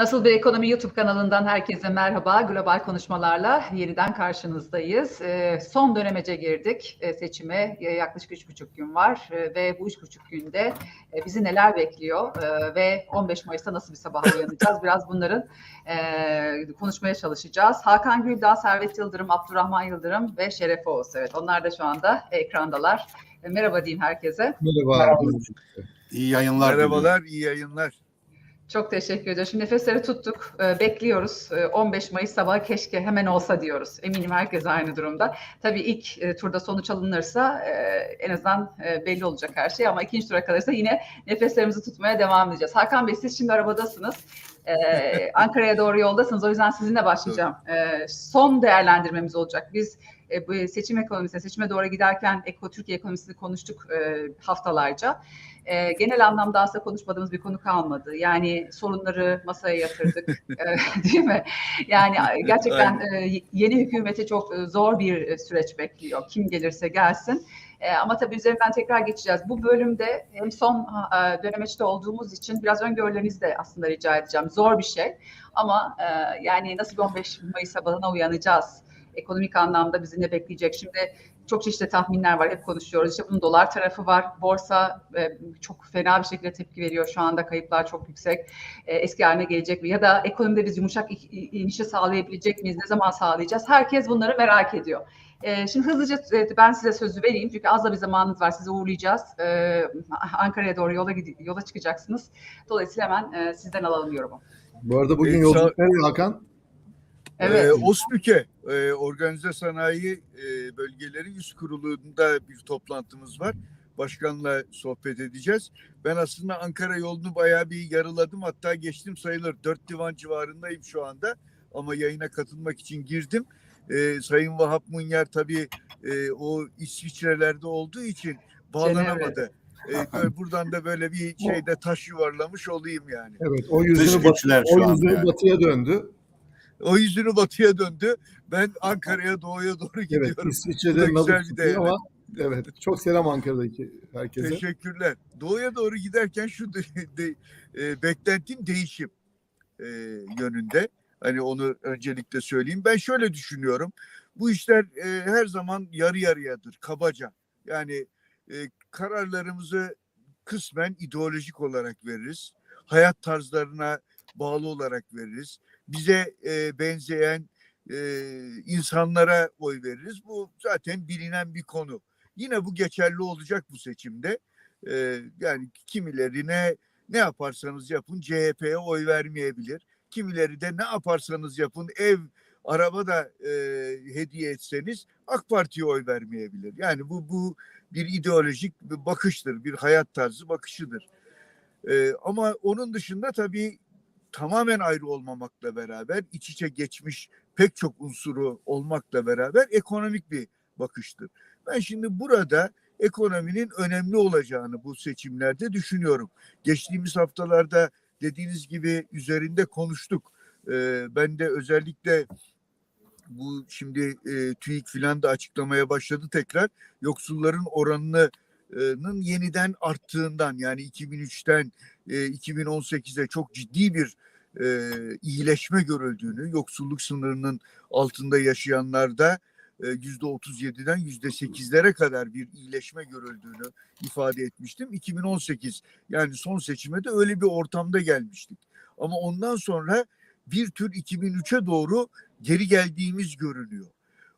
Nasıl bir ekonomi YouTube kanalından herkese merhaba. Global konuşmalarla yeniden karşınızdayız. Ee, son dönemece girdik e, seçime. E, yaklaşık üç buçuk gün var E, ve bu üç buçuk günde e, bizi neler bekliyor ve 15 Mayıs'ta nasıl bir sabah uyanacağız? Biraz bunların konuşmaya çalışacağız. Hakan Güldağ, Servet Yıldırım, Abdurrahman Yıldırım ve Şeref Oğuz. Evet, onlar da şu anda ekrandalar. Merhaba diyeyim herkese. Merhaba. İyi yayınlar. Merhabalar, iyi yayınlar. Çok teşekkür ediyorum. Şimdi nefesleri tuttuk, e, bekliyoruz. E, 15 Mayıs sabahı keşke hemen olsa diyoruz. Eminim herkes aynı durumda. Tabii ilk e, turda sonuç alınırsa e, en azından e, belli olacak her şey ama ikinci tura kalırsa yine nefeslerimizi tutmaya devam edeceğiz. Hakan Bey siz şimdi arabadasınız. E, Ankara'ya doğru yoldasınız. O yüzden sizinle başlayacağım. E, son değerlendirmemiz olacak. Biz e, bu seçim ekonomisine, seçime doğru giderken Eko Türkiye ekonomisini konuştuk e, haftalarca. E, genel anlamda aslında konuşmadığımız bir konu kalmadı. Yani sorunları masaya yatırdık, e, değil mi? Yani gerçekten e, yeni hükümeti çok e, zor bir e, süreç bekliyor. Kim gelirse gelsin. E, ama tabii üzerinden tekrar geçeceğiz. Bu bölümde hem son e, dönemeçte olduğumuz için biraz öngörülerinizi de aslında rica edeceğim. Zor bir şey ama e, yani nasıl bir 15 Mayıs sabahına uyanacağız? Ekonomik anlamda bizi ne bekleyecek? Şimdi çok çeşitli tahminler var, hep konuşuyoruz. İşte bunun dolar tarafı var. Borsa e, çok fena bir şekilde tepki veriyor şu anda. Kayıplar çok yüksek. E, eski haline gelecek mi? Ya da ekonomide biz yumuşak inişi sağlayabilecek miyiz? Ne zaman sağlayacağız? Herkes bunları merak ediyor. E, şimdi hızlıca e, ben size sözü vereyim çünkü az da bir zamanınız var. Sizi uğurlayacağız. E, Ankara'ya doğru yola yola çıkacaksınız. Dolayısıyla hemen e, sizden alalım yorumu. Bu arada bugün Ee, yolculuk nereye Hakan? Evet. Ee, OSBÜK'e, e, Organize Sanayi e, Bölgeleri Üst Kurulu'nda bir toplantımız var. Başkanla sohbet edeceğiz. Ben aslında Ankara yolunu bayağı bir yarıladım. Hatta geçtim sayılır. Dört divan civarındayım şu anda. Ama yayına katılmak için girdim. Ee, Sayın Vahap Munyer tabii e, o İsviçrelerde olduğu için bağlanamadı. Ee, buradan da böyle bir şeyde taş yuvarlamış olayım yani. Evet, o yüzünü, bat- güçler o yüzünü yani. batıya döndü. O yüzünü batıya döndü. Ben Ankara'ya doğuya doğru Evet, gidiyorum. Da İsviçre'de güzel bir değerli. ama evet, çok selam Ankara'daki herkese. Teşekkürler. Doğuya doğru giderken şu de, de- e, beklentim değişim e, yönünde. Hani onu öncelikle söyleyeyim. Ben şöyle düşünüyorum. Bu işler e, her zaman yarı yarıyadır, kabaca. Yani e, kararlarımızı kısmen ideolojik olarak veririz. Hayat tarzlarına bağlı olarak veririz. Bize e, benzeyen e, insanlara oy veririz. Bu zaten bilinen bir konu. Yine bu geçerli olacak bu seçimde. Ee, yani kimilerine ne yaparsanız yapın CHP'ye oy vermeyebilir. Kimileri de ne yaparsanız yapın ev, araba da e, hediye etseniz AK Parti'ye oy vermeyebilir. Yani bu bu bir ideolojik bir bakıştır, bir hayat tarzı bakışıdır. Ee, ama onun dışında tabii tamamen ayrı olmamakla beraber iç içe geçmiş pek çok unsuru olmakla beraber ekonomik bir bakıştır. Ben şimdi burada ekonominin önemli olacağını bu seçimlerde düşünüyorum. Geçtiğimiz haftalarda dediğiniz gibi üzerinde konuştuk. Ee, ben de özellikle bu şimdi e, TÜİK filan da açıklamaya başladı tekrar. Yoksulların oranının yeniden arttığından yani 2003'ten e, 2018'e çok ciddi bir e, iyileşme görüldüğünü, yoksulluk sınırının altında yaşayanlarda yüzde 37'den yüzde 8'lere kadar bir iyileşme görüldüğünü ifade etmiştim. 2018 yani son seçime de öyle bir ortamda gelmiştik. Ama ondan sonra bir tür 2003'e doğru geri geldiğimiz görünüyor.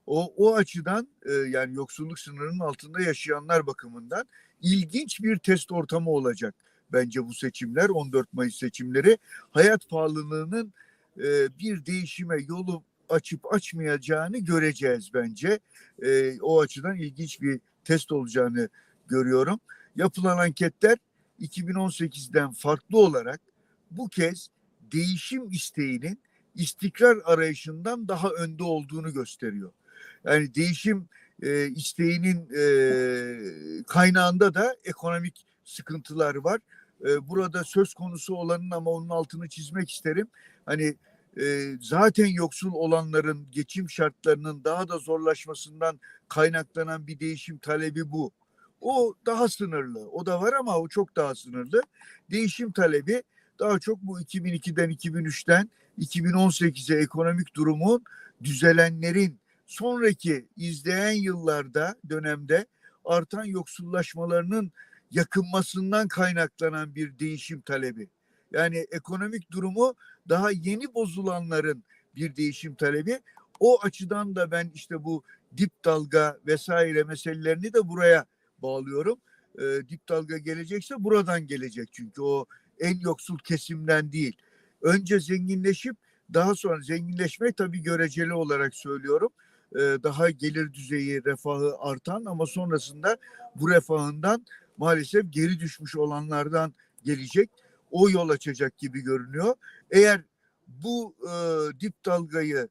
O, o açıdan e, yani yoksulluk sınırının altında yaşayanlar bakımından ilginç bir test ortamı olacak bence bu seçimler 14 Mayıs seçimleri. Hayat pahalılığının e, bir değişime yolu açıp açmayacağını göreceğiz bence. E, o açıdan ilginç bir test olacağını görüyorum. Yapılan anketler 2018'den farklı olarak bu kez değişim isteğinin istikrar arayışından daha önde olduğunu gösteriyor. Yani değişim e, isteğinin e, kaynağında da ekonomik sıkıntılar var. E, burada söz konusu olanın ama onun altını çizmek isterim. Hani e, zaten yoksul olanların geçim şartlarının daha da zorlaşmasından kaynaklanan bir değişim talebi bu. O daha sınırlı. O da var ama o çok daha sınırlı. Değişim talebi daha çok bu 2002'den 2003'ten 2018'e ekonomik durumun düzelenlerin sonraki izleyen yıllarda dönemde artan yoksullaşmalarının yakınmasından kaynaklanan bir değişim talebi. Yani ekonomik durumu daha yeni bozulanların bir değişim talebi. O açıdan da ben işte bu dip dalga vesaire meselelerini de buraya bağlıyorum. E, dip dalga gelecekse buradan gelecek çünkü o en yoksul kesimden değil. Önce zenginleşip daha sonra zenginleşmek tabii göreceli olarak söylüyorum. E, daha gelir düzeyi, refahı artan ama sonrasında bu refahından maalesef geri düşmüş olanlardan gelecek. O yol açacak gibi görünüyor. Eğer bu e, dip dalgayı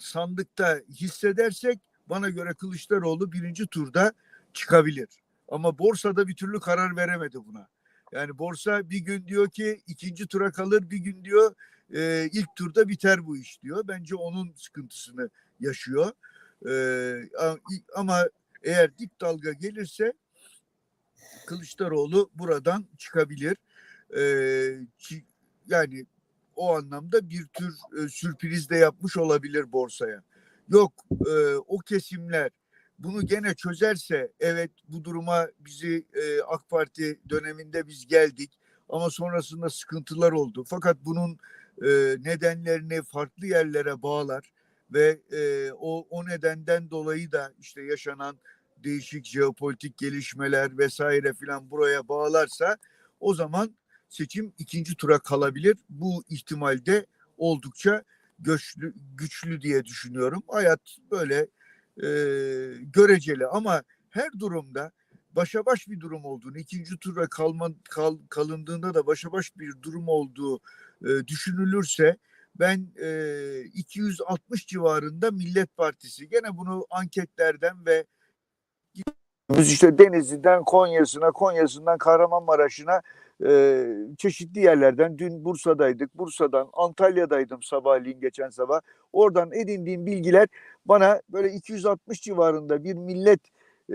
sandıkta hissedersek bana göre Kılıçdaroğlu birinci turda çıkabilir. Ama borsada bir türlü karar veremedi buna. Yani borsa bir gün diyor ki ikinci tura kalır, bir gün diyor e, ilk turda biter bu iş diyor. Bence onun sıkıntısını yaşıyor. E, ama eğer dip dalga gelirse Kılıçdaroğlu buradan çıkabilir. E, çi- yani o anlamda bir tür e, sürpriz de yapmış olabilir borsaya. Yok e, o kesimler bunu gene çözerse evet bu duruma bizi e, AK Parti döneminde biz geldik ama sonrasında sıkıntılar oldu. Fakat bunun e, nedenlerini farklı yerlere bağlar ve e, o o nedenden dolayı da işte yaşanan değişik jeopolitik gelişmeler vesaire filan buraya bağlarsa o zaman seçim ikinci tura kalabilir. Bu ihtimalde oldukça güçlü, güçlü diye düşünüyorum. Hayat böyle e, göreceli ama her durumda başa baş bir durum olduğunu, ikinci tura kalma, kal, kalındığında da başa baş bir durum olduğu e, düşünülürse ben e, 260 civarında Millet Partisi gene bunu anketlerden ve biz işte Denizli'den Konya'sına, Konya'sından Kahramanmaraş'ına e, çeşitli yerlerden dün Bursa'daydık. Bursa'dan Antalya'daydım sabahleyin geçen sabah. Oradan edindiğim bilgiler bana böyle 260 civarında bir millet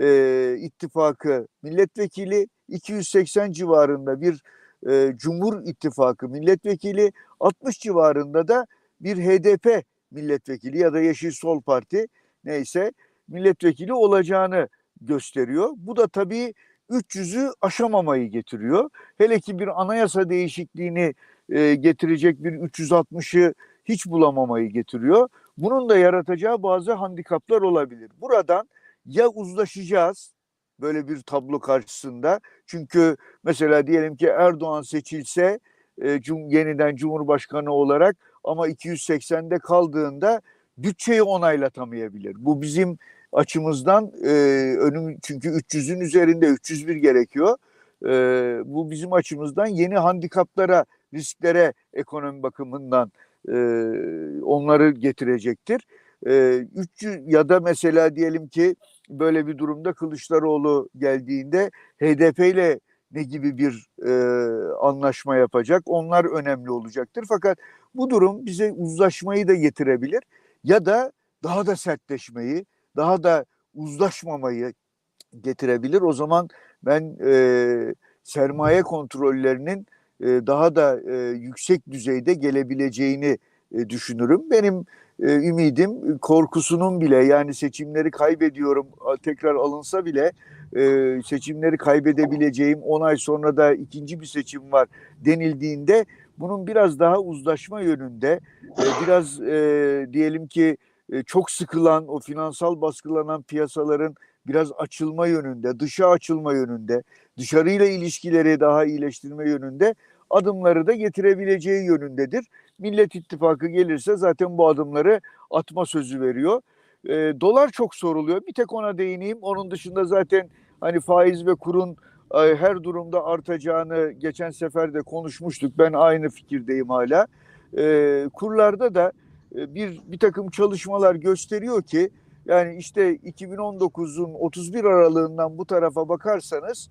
e, ittifakı milletvekili, 280 civarında bir e, Cumhur İttifakı milletvekili, 60 civarında da bir HDP milletvekili ya da Yeşil Sol Parti neyse milletvekili olacağını gösteriyor. Bu da tabii 300'ü aşamamayı getiriyor. Hele ki bir anayasa değişikliğini e, getirecek bir 360'ı hiç bulamamayı getiriyor. Bunun da yaratacağı bazı handikaplar olabilir. Buradan ya uzlaşacağız böyle bir tablo karşısında. Çünkü mesela diyelim ki Erdoğan seçilse e, cum, yeniden Cumhurbaşkanı olarak ama 280'de kaldığında bütçeyi onaylatamayabilir. Bu bizim açımızdan e, önüm çünkü 300'ün üzerinde 301 gerekiyor. E, bu bizim açımızdan yeni handikaplara, risklere ekonomi bakımından e, onları getirecektir. E, 300 ya da mesela diyelim ki böyle bir durumda Kılıçdaroğlu geldiğinde HDP ile ne gibi bir e, anlaşma yapacak? Onlar önemli olacaktır. Fakat bu durum bize uzlaşmayı da getirebilir ya da daha da sertleşmeyi, daha da uzlaşmamayı getirebilir. O zaman ben e, sermaye kontrollerinin e, daha da e, yüksek düzeyde gelebileceğini e, düşünürüm. Benim e, ümidim korkusunun bile yani seçimleri kaybediyorum tekrar alınsa bile e, seçimleri kaybedebileceğim 10 ay sonra da ikinci bir seçim var denildiğinde bunun biraz daha uzlaşma yönünde e, biraz e, diyelim ki çok sıkılan o finansal baskılanan piyasaların biraz açılma yönünde, dışa açılma yönünde, dışarıyla ilişkileri daha iyileştirme yönünde adımları da getirebileceği yönündedir. Millet İttifakı gelirse zaten bu adımları atma sözü veriyor. E, dolar çok soruluyor. Bir tek ona değineyim. Onun dışında zaten hani faiz ve kurun e, her durumda artacağını geçen sefer de konuşmuştuk. Ben aynı fikirdeyim hala. E, kurlarda da bir bir takım çalışmalar gösteriyor ki yani işte 2019'un 31 aralığından bu tarafa bakarsanız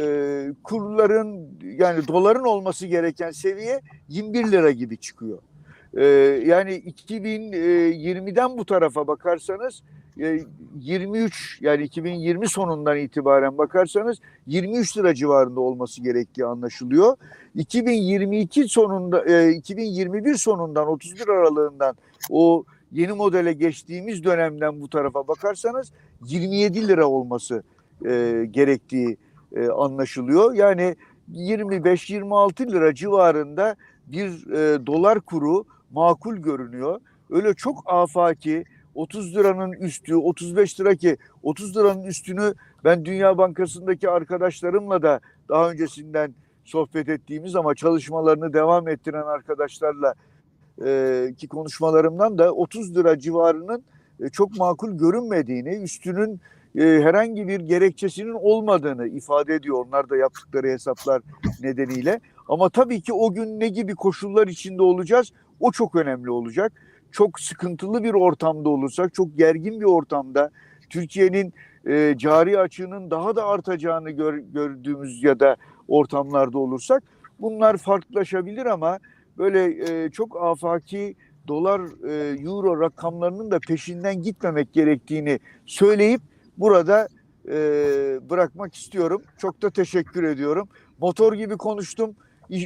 e, kurların yani doların olması gereken seviye 21 lira gibi çıkıyor. E, yani 2020'den bu tarafa bakarsanız e, 23 yani 2020 sonundan itibaren bakarsanız 23 lira civarında olması gerektiği anlaşılıyor. 2022 sonunda e, 2021 sonundan 31 aralığından o yeni modele geçtiğimiz dönemden bu tarafa bakarsanız 27 lira olması e, gerektiği e, anlaşılıyor. Yani 25-26 lira civarında bir e, dolar kuru makul görünüyor. Öyle çok afaki 30 liranın üstü 35 lira ki 30 liranın üstünü ben Dünya Bankası'ndaki arkadaşlarımla da daha öncesinden sohbet ettiğimiz ama çalışmalarını devam ettiren arkadaşlarla e, ki konuşmalarımdan da 30 lira civarının e, çok makul görünmediğini, üstünün e, herhangi bir gerekçesinin olmadığını ifade ediyor onlar da yaptıkları hesaplar nedeniyle. Ama tabii ki o gün ne gibi koşullar içinde olacağız o çok önemli olacak. Çok sıkıntılı bir ortamda olursak, çok gergin bir ortamda Türkiye'nin e, cari açığının daha da artacağını gör, gördüğümüz ya da ortamlarda olursak bunlar farklılaşabilir ama böyle e, çok afaki dolar, e, euro rakamlarının da peşinden gitmemek gerektiğini söyleyip burada e, bırakmak istiyorum. Çok da teşekkür ediyorum. Motor gibi konuştum.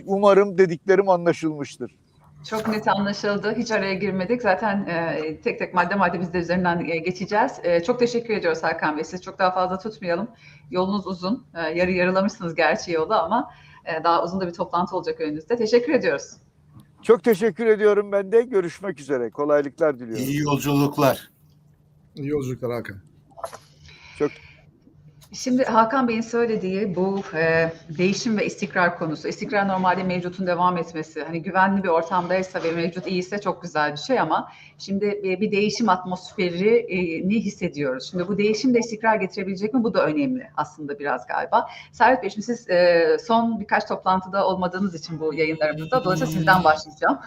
Umarım dediklerim anlaşılmıştır. Çok net anlaşıldı. Hiç araya girmedik. Zaten e, tek tek madde madde biz de üzerinden e, geçeceğiz. E, çok teşekkür ediyoruz Hakan Bey. Siz çok daha fazla tutmayalım. Yolunuz uzun. E, yarı yarılamışsınız gerçi yolu ama e, daha uzun da bir toplantı olacak önünüzde. Teşekkür ediyoruz. Çok teşekkür ediyorum ben de. Görüşmek üzere. Kolaylıklar diliyorum. İyi yolculuklar. İyi yolculuklar Hakan. Çok Şimdi Hakan Bey'in söylediği bu e, değişim ve istikrar konusu. İstikrar normalde mevcutun devam etmesi. Hani güvenli bir ortamdaysa ve mevcut iyiyse çok güzel bir şey ama şimdi bir, bir değişim atmosferini hissediyoruz. Şimdi bu değişim de istikrar getirebilecek mi? Bu da önemli aslında biraz galiba. Servet Bey şimdi siz e, son birkaç toplantıda olmadığınız için bu yayınlarımızda dolayısıyla sizden başlayacağım.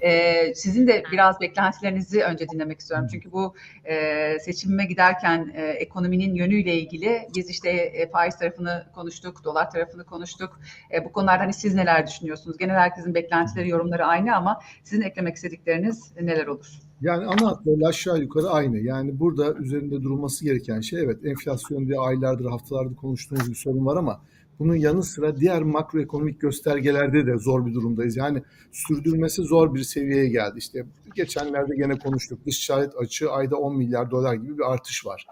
E, sizin de biraz beklentilerinizi önce dinlemek istiyorum. Çünkü bu e, seçime giderken e, ekonominin yönüyle ilgili biz işte e, faiz tarafını konuştuk, dolar tarafını konuştuk. E, bu konularda hani siz neler düşünüyorsunuz? Genel herkesin beklentileri, yorumları aynı ama sizin eklemek istedikleriniz neler olur? Yani ana hatlarıyla aşağı yukarı aynı. Yani burada üzerinde durulması gereken şey evet enflasyon diye aylardır, haftalardır konuştuğumuz bir sorun var ama bunun yanı sıra diğer makroekonomik göstergelerde de zor bir durumdayız. Yani sürdürmesi zor bir seviyeye geldi. İşte geçenlerde gene konuştuk. Dış ticaret açığı ayda 10 milyar dolar gibi bir artış var.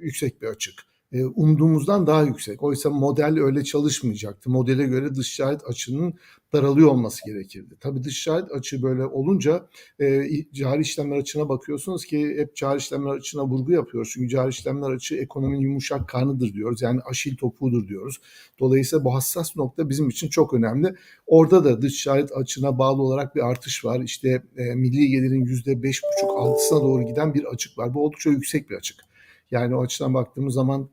Yüksek bir açık. E, umduğumuzdan daha yüksek. Oysa model öyle çalışmayacaktı. Modele göre dış ticaret açığının daralıyor olması gerekirdi. Tabii dış ticaret açığı böyle olunca e, cari işlemler açığına bakıyorsunuz ki hep cari işlemler açığına vurgu yapıyoruz. Çünkü cari işlemler açığı ekonominin yumuşak karnıdır diyoruz. Yani aşil topuğudur diyoruz. Dolayısıyla bu hassas nokta bizim için çok önemli. Orada da dış ticaret açığına bağlı olarak bir artış var. İşte e, milli gelirin %5,5-6'sına doğru giden bir açık var. Bu oldukça yüksek bir açık. Yani o açıdan baktığımız zaman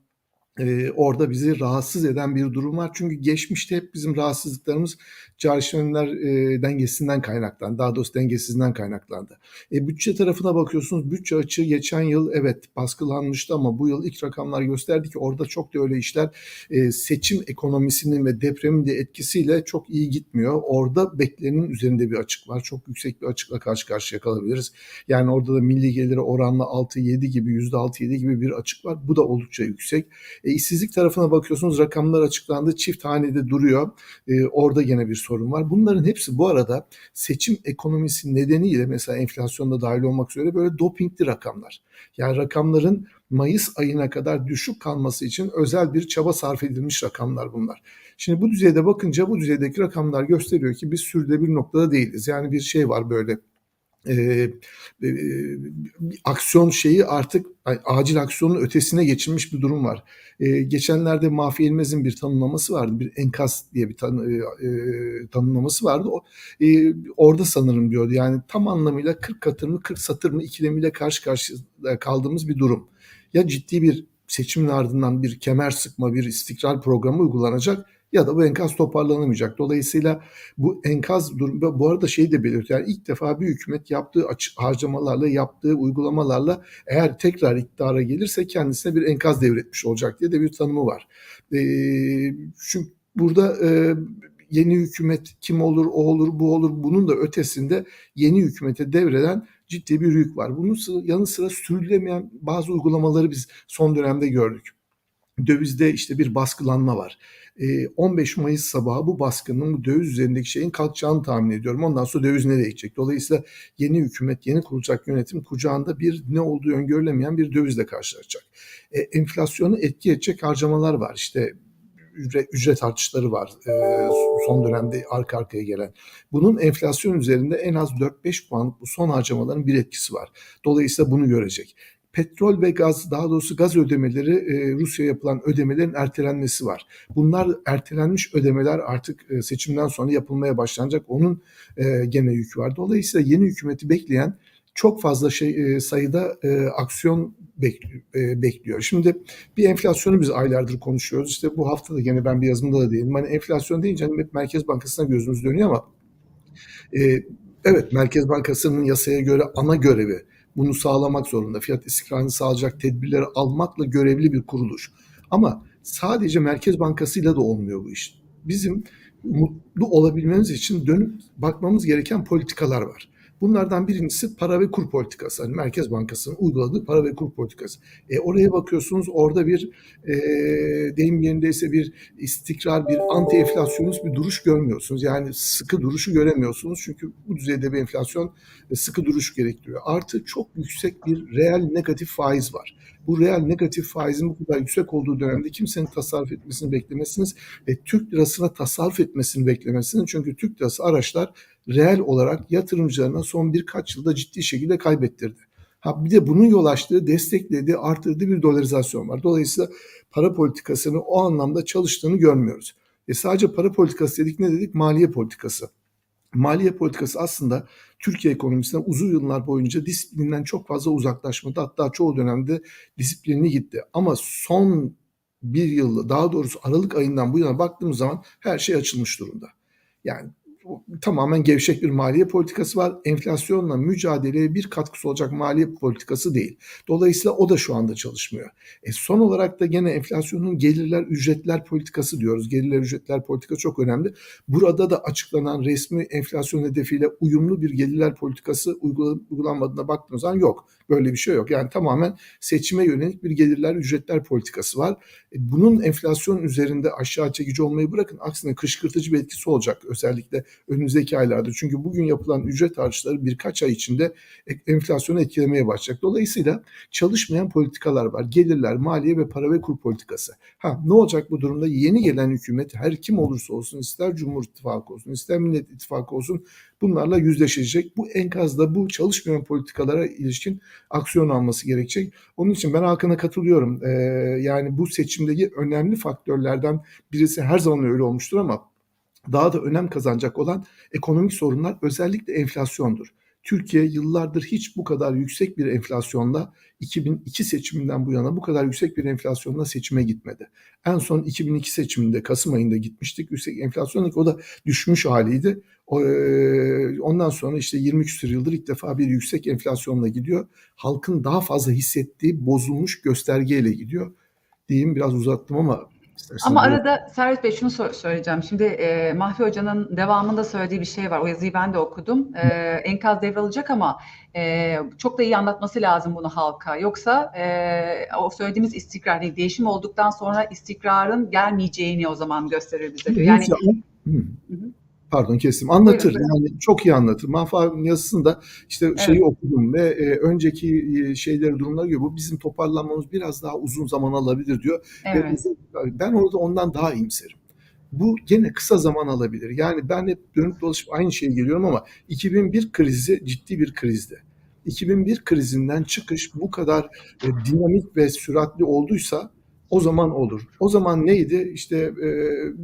orada bizi rahatsız eden bir durum var. Çünkü geçmişte hep bizim rahatsızlıklarımız cari işlemler e, dengesinden kaynaklandı. Daha doğrusu dengesizliğinden kaynaklandı. E, bütçe tarafına bakıyorsunuz. Bütçe açığı geçen yıl evet baskılanmıştı ama bu yıl ilk rakamlar gösterdi ki orada çok da öyle işler e, seçim ekonomisinin ve depremin de etkisiyle çok iyi gitmiyor. Orada beklenenin üzerinde bir açık var. Çok yüksek bir açıkla karşı karşıya kalabiliriz. Yani orada da milli geliri oranla 6-7 gibi %6-7 gibi bir açık var. Bu da oldukça yüksek. E, işsizlik tarafına bakıyorsunuz rakamlar açıklandı. Çift hanede duruyor. E, orada yine bir sorun var. Bunların hepsi bu arada seçim ekonomisi nedeniyle mesela enflasyonda dahil olmak üzere böyle dopingli rakamlar. Yani rakamların Mayıs ayına kadar düşük kalması için özel bir çaba sarf edilmiş rakamlar bunlar. Şimdi bu düzeyde bakınca bu düzeydeki rakamlar gösteriyor ki biz sürdürülebilir noktada değiliz. Yani bir şey var böyle e, e, aksiyon şeyi artık acil aksiyonun ötesine geçilmiş bir durum var. E, geçenlerde Mahfi Elmez'in bir tanımlaması vardı. Bir enkaz diye bir tan, e, tanımlaması vardı. O, e, orada sanırım diyordu. Yani tam anlamıyla 40 katır mı 40 satır mı ikilemiyle karşı karşıya kaldığımız bir durum. Ya ciddi bir seçimin ardından bir kemer sıkma, bir istikrar programı uygulanacak ya da bu enkaz toparlanamayacak. Dolayısıyla bu enkaz durumu bu arada şeyi de belirtiyor. Yani ilk defa bir hükümet yaptığı harcamalarla, yaptığı uygulamalarla eğer tekrar iktidara gelirse kendisine bir enkaz devretmiş olacak diye de bir tanımı var. E, çünkü burada e, yeni hükümet kim olur, o olur, bu olur bunun da ötesinde yeni hükümete devreden ciddi bir yük var. Bunun yanı sıra sürülemeyen bazı uygulamaları biz son dönemde gördük. Dövizde işte bir baskılanma var. Ee, 15 Mayıs sabahı bu baskının bu döviz üzerindeki şeyin kalkacağını tahmin ediyorum. Ondan sonra döviz nereye gidecek? Dolayısıyla yeni hükümet, yeni kurulacak yönetim kucağında bir ne olduğu öngörülemeyen bir dövizle karşılaşacak. E, enflasyonu etki edecek harcamalar var. İşte ücret, ücret artışları var e, son dönemde arka arkaya gelen. Bunun enflasyon üzerinde en az 4-5 puanlık bu son harcamaların bir etkisi var. Dolayısıyla bunu görecek. Petrol ve gaz, daha doğrusu gaz ödemeleri, e, Rusya yapılan ödemelerin ertelenmesi var. Bunlar ertelenmiş ödemeler artık e, seçimden sonra yapılmaya başlanacak. Onun e, gene yükü var. Dolayısıyla yeni hükümeti bekleyen çok fazla şey e, sayıda e, aksiyon bekliyor, e, bekliyor. Şimdi bir enflasyonu biz aylardır konuşuyoruz. İşte bu hafta da gene ben bir yazımda da değindim. Hani enflasyon deyince hani hep Merkez Bankası'na gözümüz dönüyor ama e, evet Merkez Bankası'nın yasaya göre ana görevi bunu sağlamak zorunda. Fiyat istikrarını sağlayacak tedbirleri almakla görevli bir kuruluş. Ama sadece Merkez Bankası'yla da olmuyor bu iş. Bizim mutlu olabilmemiz için dönüp bakmamız gereken politikalar var. Bunlardan birincisi para ve kur politikası. Hani Merkez Bankası'nın uyguladığı para ve kur politikası. E, oraya bakıyorsunuz orada bir e, deyim yerindeyse bir istikrar, bir anti enflasyonist bir duruş görmüyorsunuz. Yani sıkı duruşu göremiyorsunuz. Çünkü bu düzeyde bir enflasyon e, sıkı duruş gerektiriyor. Artı çok yüksek bir reel negatif faiz var. Bu reel negatif faizin bu kadar yüksek olduğu dönemde kimsenin tasarruf etmesini beklemesiniz ve Türk lirasına tasarruf etmesini beklemesiniz. Çünkü Türk lirası araçlar reel olarak yatırımcılarına son birkaç yılda ciddi şekilde kaybettirdi. Ha bir de bunun yol açtığı, desteklediği, artırdığı bir dolarizasyon var. Dolayısıyla para politikasını o anlamda çalıştığını görmüyoruz. E sadece para politikası dedik ne dedik? Maliye politikası. Maliye politikası aslında Türkiye ekonomisine uzun yıllar boyunca disiplinden çok fazla uzaklaşmadı. Hatta çoğu dönemde disiplinli gitti. Ama son bir yıl daha doğrusu Aralık ayından bu yana baktığımız zaman her şey açılmış durumda. Yani tamamen gevşek bir maliye politikası var. Enflasyonla mücadeleye bir katkısı olacak maliye politikası değil. Dolayısıyla o da şu anda çalışmıyor. E son olarak da gene enflasyonun gelirler ücretler politikası diyoruz. Gelirler ücretler politikası çok önemli. Burada da açıklanan resmi enflasyon hedefiyle uyumlu bir gelirler politikası uygulanmadığına baktığımız zaman yok. Böyle bir şey yok. Yani tamamen seçime yönelik bir gelirler ücretler politikası var. E bunun enflasyon üzerinde aşağı çekici olmayı bırakın. Aksine kışkırtıcı bir etkisi olacak özellikle önümüzdeki aylarda. Çünkü bugün yapılan ücret artışları birkaç ay içinde enflasyonu etkilemeye başlayacak. Dolayısıyla çalışmayan politikalar var. Gelirler, maliye ve para ve kur politikası. Ha ne olacak bu durumda? Yeni gelen hükümet her kim olursa olsun ister Cumhur İttifakı olsun ister Millet İttifakı olsun bunlarla yüzleşecek. Bu enkazda bu çalışmayan politikalara ilişkin aksiyon alması gerekecek. Onun için ben Hakan'a katılıyorum. Ee, yani bu seçimdeki önemli faktörlerden birisi her zaman öyle olmuştur ama daha da önem kazanacak olan ekonomik sorunlar özellikle enflasyondur. Türkiye yıllardır hiç bu kadar yüksek bir enflasyonla 2002 seçiminden bu yana bu kadar yüksek bir enflasyonla seçime gitmedi. En son 2002 seçiminde Kasım ayında gitmiştik. Yüksek enflasyon o da düşmüş haliydi. Ondan sonra işte 20 küsur yıldır ilk defa bir yüksek enflasyonla gidiyor. Halkın daha fazla hissettiği bozulmuş göstergeyle gidiyor. Diyeyim biraz uzattım ama ama arada Servet Bey şunu söyleyeceğim. Şimdi e, Mahfi Hoca'nın devamında söylediği bir şey var. O yazıyı ben de okudum. E, enkaz devralacak ama e, çok da iyi anlatması lazım bunu halka. Yoksa e, o söylediğimiz istikrar değil, değişim olduktan sonra istikrarın gelmeyeceğini o zaman gösterir bize diyor. Yani Hı hı. Pardon kestim. Anlatır. Buyurun. Yani çok iyi anlatır. Mahfavi'nin yazısında işte evet. şeyi okudum ve e, önceki e, şeyleri durumlara göre bu bizim toparlanmamız biraz daha uzun zaman alabilir diyor. Evet. Ve ben orada ondan daha iyimserim. Bu gene kısa zaman alabilir. Yani ben hep dönüp dolaşıp aynı şeye geliyorum ama 2001 krizi ciddi bir krizdi. 2001 krizinden çıkış bu kadar e, dinamik ve süratli olduysa o zaman olur. O zaman neydi? İşte e,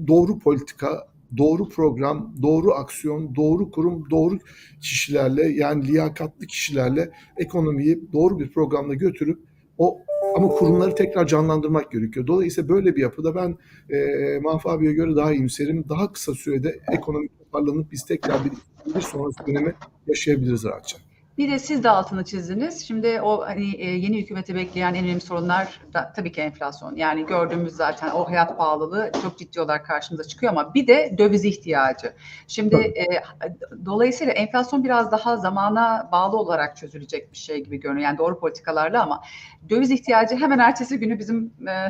doğru politika, doğru program, doğru aksiyon, doğru kurum, doğru kişilerle yani liyakatlı kişilerle ekonomiyi doğru bir programla götürüp o ama kurumları tekrar canlandırmak gerekiyor. Dolayısıyla böyle bir yapıda ben e, Mahfi abiye göre daha iyimserim. Daha kısa sürede ekonomik toparlanıp biz tekrar bir, bir sonraki dönemi yaşayabiliriz rahatça. Bir de siz de altını çizdiniz. Şimdi o hani e, yeni hükümeti bekleyen en önemli sorunlar da tabii ki enflasyon. Yani gördüğümüz zaten o hayat pahalılığı çok ciddi olarak karşımıza çıkıyor ama bir de döviz ihtiyacı. Şimdi e, dolayısıyla enflasyon biraz daha zamana bağlı olarak çözülecek bir şey gibi görünüyor. Yani doğru politikalarla ama döviz ihtiyacı hemen ertesi günü bizim e,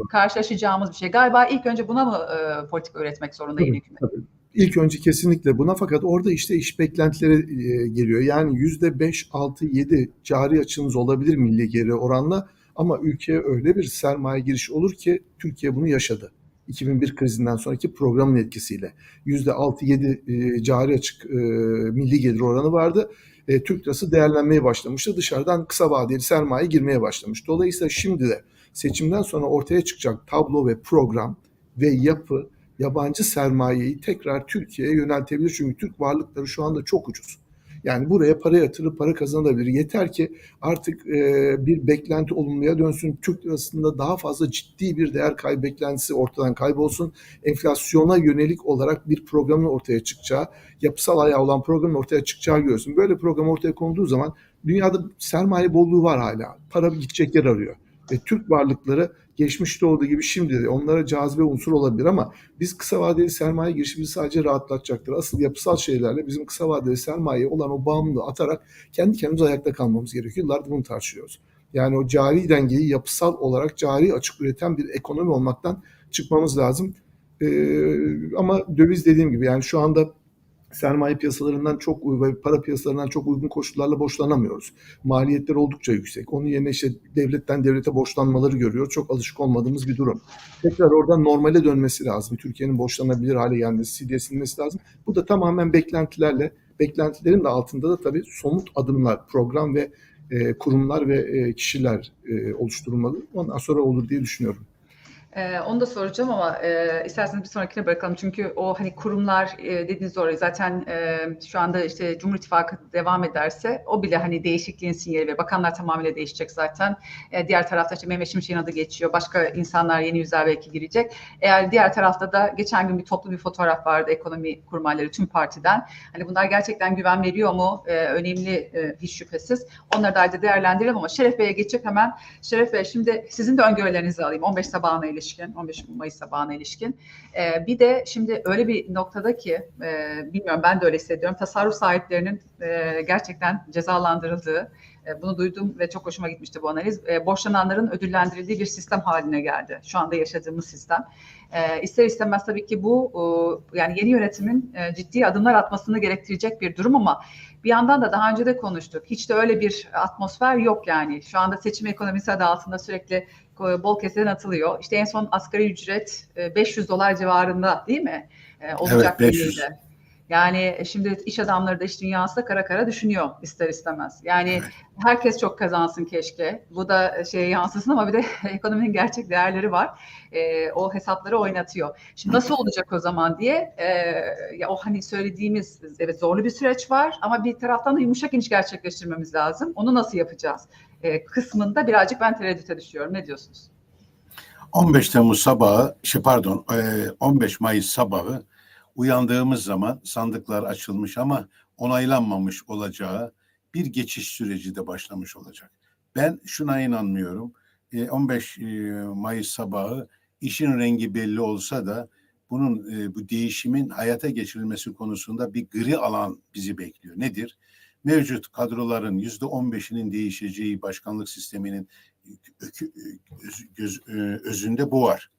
karşılaşacağımız bir şey. Galiba ilk önce buna mı e, politika üretmek zorunda yeni hükümet? Tabii. İlk önce kesinlikle buna fakat orada işte iş beklentileri e, geliyor. Yani yüzde 5, 6, 7 cari açığınız olabilir milli geri oranla ama ülkeye öyle bir sermaye girişi olur ki Türkiye bunu yaşadı. 2001 krizinden sonraki programın etkisiyle. Yüzde 6-7 e, cari açık e, milli gelir oranı vardı. E, Türk lirası değerlenmeye başlamıştı. Dışarıdan kısa vadeli sermaye girmeye başlamış. Dolayısıyla şimdi de seçimden sonra ortaya çıkacak tablo ve program ve yapı yabancı sermayeyi tekrar Türkiye'ye yöneltebilir. Çünkü Türk varlıkları şu anda çok ucuz. Yani buraya para yatırıp para kazanabilir. Yeter ki artık e, bir beklenti olumluya dönsün. Türk lirasında daha fazla ciddi bir değer kaybı beklentisi ortadan kaybolsun. Enflasyona yönelik olarak bir programın ortaya çıkacağı, yapısal ayağı olan programın ortaya çıkacağı görsün. Böyle program ortaya konduğu zaman dünyada sermaye bolluğu var hala. Para gidecek yer arıyor. Ve Türk varlıkları geçmişte olduğu gibi şimdi de onlara cazibe unsur olabilir ama biz kısa vadeli sermaye girişimizi sadece rahatlatacaktır. Asıl yapısal şeylerle bizim kısa vadeli sermayeye olan o bağımlılığı atarak kendi kendimize ayakta kalmamız gerekiyor. Yıllardır bunu tartışıyoruz. Yani o cari dengeyi yapısal olarak cari açık üreten bir ekonomi olmaktan çıkmamız lazım. Ee, ama döviz dediğim gibi yani şu anda sermaye piyasalarından çok ve para piyasalarından çok uygun koşullarla borçlanamıyoruz. Maliyetler oldukça yüksek. Onun yerine işte devletten devlete borçlanmaları görüyor. Çok alışık olmadığımız bir durum. Tekrar oradan normale dönmesi lazım. Türkiye'nin borçlanabilir hale gelmesi, silmesi lazım. Bu da tamamen beklentilerle, beklentilerin de altında da tabii somut adımlar, program ve e, kurumlar ve e, kişiler e, oluşturulmalı. Ondan sonra olur diye düşünüyorum. Ee, onu da soracağım ama e, isterseniz bir sonrakine bırakalım. Çünkü o hani kurumlar e, dediğiniz doğru. Zaten e, şu anda işte Cumhur İttifakı devam ederse o bile hani değişikliğin sinyali ve bakanlar tamamıyla değişecek zaten. E, diğer tarafta işte Mehmet Şimşek'in adı geçiyor. Başka insanlar yeni yüzler belki girecek. Eğer diğer tarafta da geçen gün bir toplu bir fotoğraf vardı ekonomi kurmayları tüm partiden. Hani bunlar gerçekten güven veriyor mu? E, önemli e, hiç şüphesiz. Onları da ayrıca değerlendirelim ama Şeref Bey'e geçecek hemen. Şeref Bey şimdi sizin de öngörülerinizi alayım 15 sabahına ilişkin ilişkin, 15 Mayıs sabahına ilişkin. E, bir de şimdi öyle bir noktada ki, e, bilmiyorum ben de öyle hissediyorum, tasarruf sahiplerinin e, gerçekten cezalandırıldığı, e, bunu duydum ve çok hoşuma gitmişti bu analiz. E, borçlananların ödüllendirildiği bir sistem haline geldi. Şu anda yaşadığımız sistem. E, ister istemez tabii ki bu e, yani yeni yönetimin e, ciddi adımlar atmasını gerektirecek bir durum ama bir yandan da daha önce de konuştuk. Hiç de öyle bir atmosfer yok yani. Şu anda seçim ekonomisi adı altında sürekli bol keseden atılıyor. İşte en son asgari ücret 500 dolar civarında değil mi? Olacak evet 500. Birliğinde. Yani şimdi iş adamları da iş dünyası da kara kara düşünüyor ister istemez. Yani evet. herkes çok kazansın keşke. Bu da şeye yansısın ama bir de ekonominin gerçek değerleri var. E, o hesapları oynatıyor. Şimdi nasıl olacak o zaman diye e, ya o hani söylediğimiz evet zorlu bir süreç var ama bir taraftan da yumuşak iniş gerçekleştirmemiz lazım. Onu nasıl yapacağız? E, kısmında birazcık ben tereddüte düşüyorum. Ne diyorsunuz? 15 Temmuz sabahı, şey pardon 15 Mayıs sabahı uyandığımız zaman sandıklar açılmış ama onaylanmamış olacağı bir geçiş süreci de başlamış olacak. Ben şuna inanmıyorum. 15 Mayıs sabahı işin rengi belli olsa da bunun bu değişimin hayata geçirilmesi konusunda bir gri alan bizi bekliyor. Nedir? Mevcut kadroların yüzde on beşinin değişeceği başkanlık sisteminin özünde bu var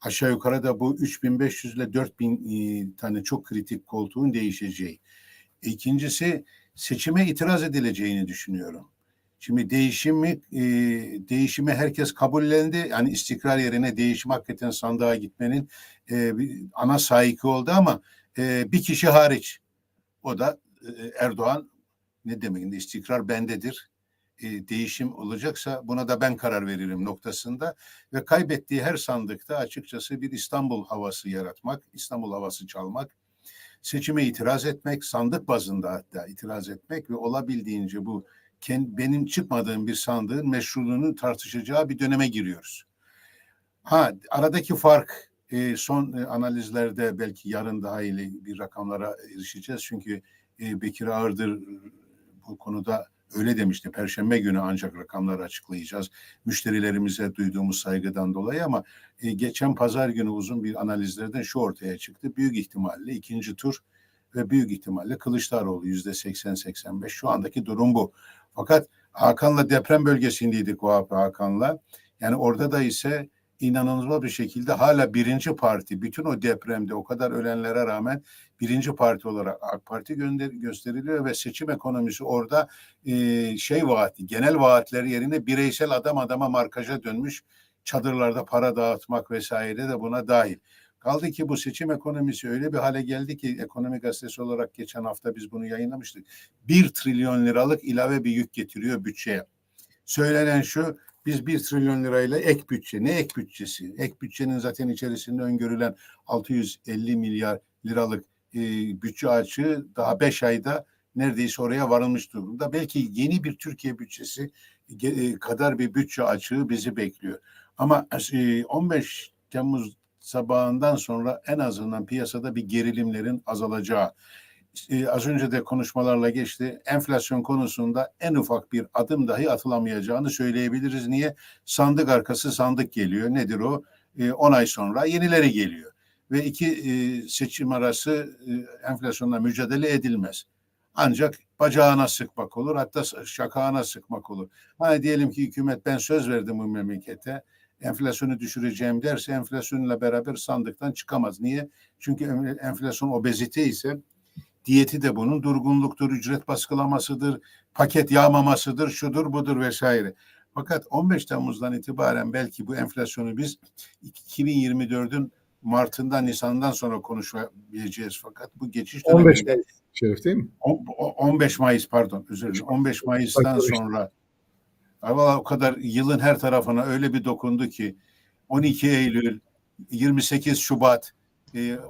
aşağı yukarı da bu 3500 ile 4000 tane çok kritik koltuğun değişeceği. İkincisi seçime itiraz edileceğini düşünüyorum. Şimdi değişimi e, değişimi herkes kabullendi. Yani istikrar yerine değişim hakikaten sandığa gitmenin e, ana sahiki oldu ama e, bir kişi hariç. O da e, Erdoğan ne demek? istikrar bendedir e, değişim olacaksa buna da ben karar veririm noktasında ve kaybettiği her sandıkta açıkçası bir İstanbul havası yaratmak, İstanbul havası çalmak, seçime itiraz etmek, sandık bazında hatta itiraz etmek ve olabildiğince bu benim çıkmadığım bir sandığın meşruluğunu tartışacağı bir döneme giriyoruz. Ha aradaki fark e, son e, analizlerde belki yarın daha iyi bir rakamlara erişeceğiz çünkü e, Bekir Ağırdır bu konuda öyle demişti. Perşembe günü ancak rakamları açıklayacağız. Müşterilerimize duyduğumuz saygıdan dolayı ama e, geçen pazar günü uzun bir analizlerden şu ortaya çıktı. Büyük ihtimalle ikinci tur ve büyük ihtimalle Kılıçdaroğlu yüzde 80-85 şu andaki durum bu. Fakat Hakan'la deprem bölgesindeydik Vahap Hakan'la. Yani orada da ise inanılmaz bir şekilde hala birinci parti bütün o depremde o kadar ölenlere rağmen birinci parti olarak AK Parti gönder gösteriliyor ve seçim ekonomisi orada e, şey vaati genel vaatler yerine bireysel adam adama markaja dönmüş çadırlarda para dağıtmak vesaire de buna dahil. Kaldı ki bu seçim ekonomisi öyle bir hale geldi ki ekonomi gazetesi olarak geçen hafta biz bunu yayınlamıştık. Bir trilyon liralık ilave bir yük getiriyor bütçeye. Söylenen şu biz bir trilyon lirayla ek bütçe ne ek bütçesi? Ek bütçenin zaten içerisinde öngörülen 650 milyar liralık e, bütçe açığı daha beş ayda neredeyse oraya varılmış durumda. Belki yeni bir Türkiye bütçesi e, kadar bir bütçe açığı bizi bekliyor. Ama e, 15 Temmuz sabahından sonra en azından piyasada bir gerilimlerin azalacağı. E, az önce de konuşmalarla geçti. Enflasyon konusunda en ufak bir adım dahi atılamayacağını söyleyebiliriz. Niye? Sandık arkası sandık geliyor. Nedir o? 10 ay sonra yenileri geliyor. Ve iki e, seçim arası e, enflasyonla mücadele edilmez. Ancak bacağına sıkmak olur, hatta şakağına sıkmak olur. Hani diyelim ki hükümet ben söz verdim bu memlekete enflasyonu düşüreceğim derse enflasyonla beraber sandıktan çıkamaz. Niye? Çünkü enflasyon obezite ise diyeti de bunun durgunluktur, ücret baskılamasıdır, paket yağmamasıdır, şudur budur vesaire. Fakat 15 Temmuz'dan itibaren belki bu enflasyonu biz 2024'ün Mart'ından Nisan'dan sonra konuşabileceğiz. Fakat bu geçiş 15 Mayıs Şerif değil mi? 15 Mayıs pardon özür dilerim. 15 Mayıs'tan sonra Valla o kadar yılın her tarafına öyle bir dokundu ki 12 Eylül, 28 Şubat,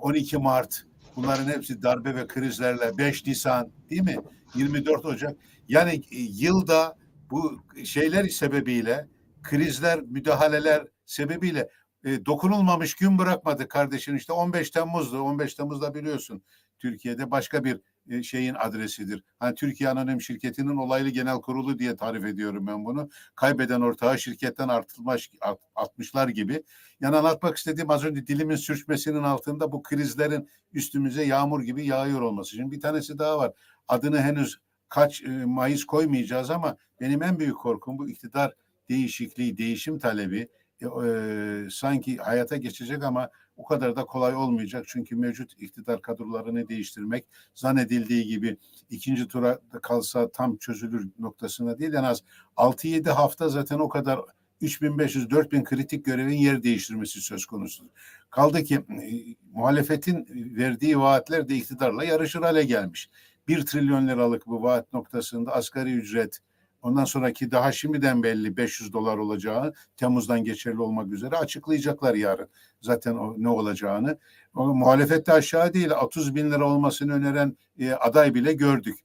12 Mart bunların hepsi darbe ve krizlerle 5 Nisan değil mi? 24 Ocak. Yani yılda bu şeyler sebebiyle krizler, müdahaleler sebebiyle e, dokunulmamış gün bırakmadı kardeşin. işte 15 Temmuz'du. 15 Temmuz'da biliyorsun Türkiye'de başka bir e, şeyin adresidir. Hani Türkiye Anonim Şirketi'nin olaylı genel kurulu diye tarif ediyorum ben bunu. Kaybeden ortağı şirketten artılmış, atmışlar gibi. Yani anlatmak istediğim az önce dilimin sürçmesinin altında bu krizlerin üstümüze yağmur gibi yağıyor olması. Şimdi bir tanesi daha var. Adını henüz kaç e, Mayıs koymayacağız ama benim en büyük korkum bu iktidar değişikliği, değişim talebi e, sanki hayata geçecek ama o kadar da kolay olmayacak. Çünkü mevcut iktidar kadrolarını değiştirmek zannedildiği gibi ikinci tura kalsa tam çözülür noktasında değil. En az 6-7 hafta zaten o kadar 3500-4000 kritik görevin yer değiştirmesi söz konusu. Kaldı ki muhalefetin verdiği vaatler de iktidarla yarışır hale gelmiş. 1 trilyon liralık bu vaat noktasında asgari ücret, Ondan sonraki daha şimdiden belli 500 dolar olacağı Temmuz'dan geçerli olmak üzere açıklayacaklar yarın. Zaten o, ne olacağını. O, muhalefette aşağı değil 30 bin lira olmasını öneren e, aday bile gördük.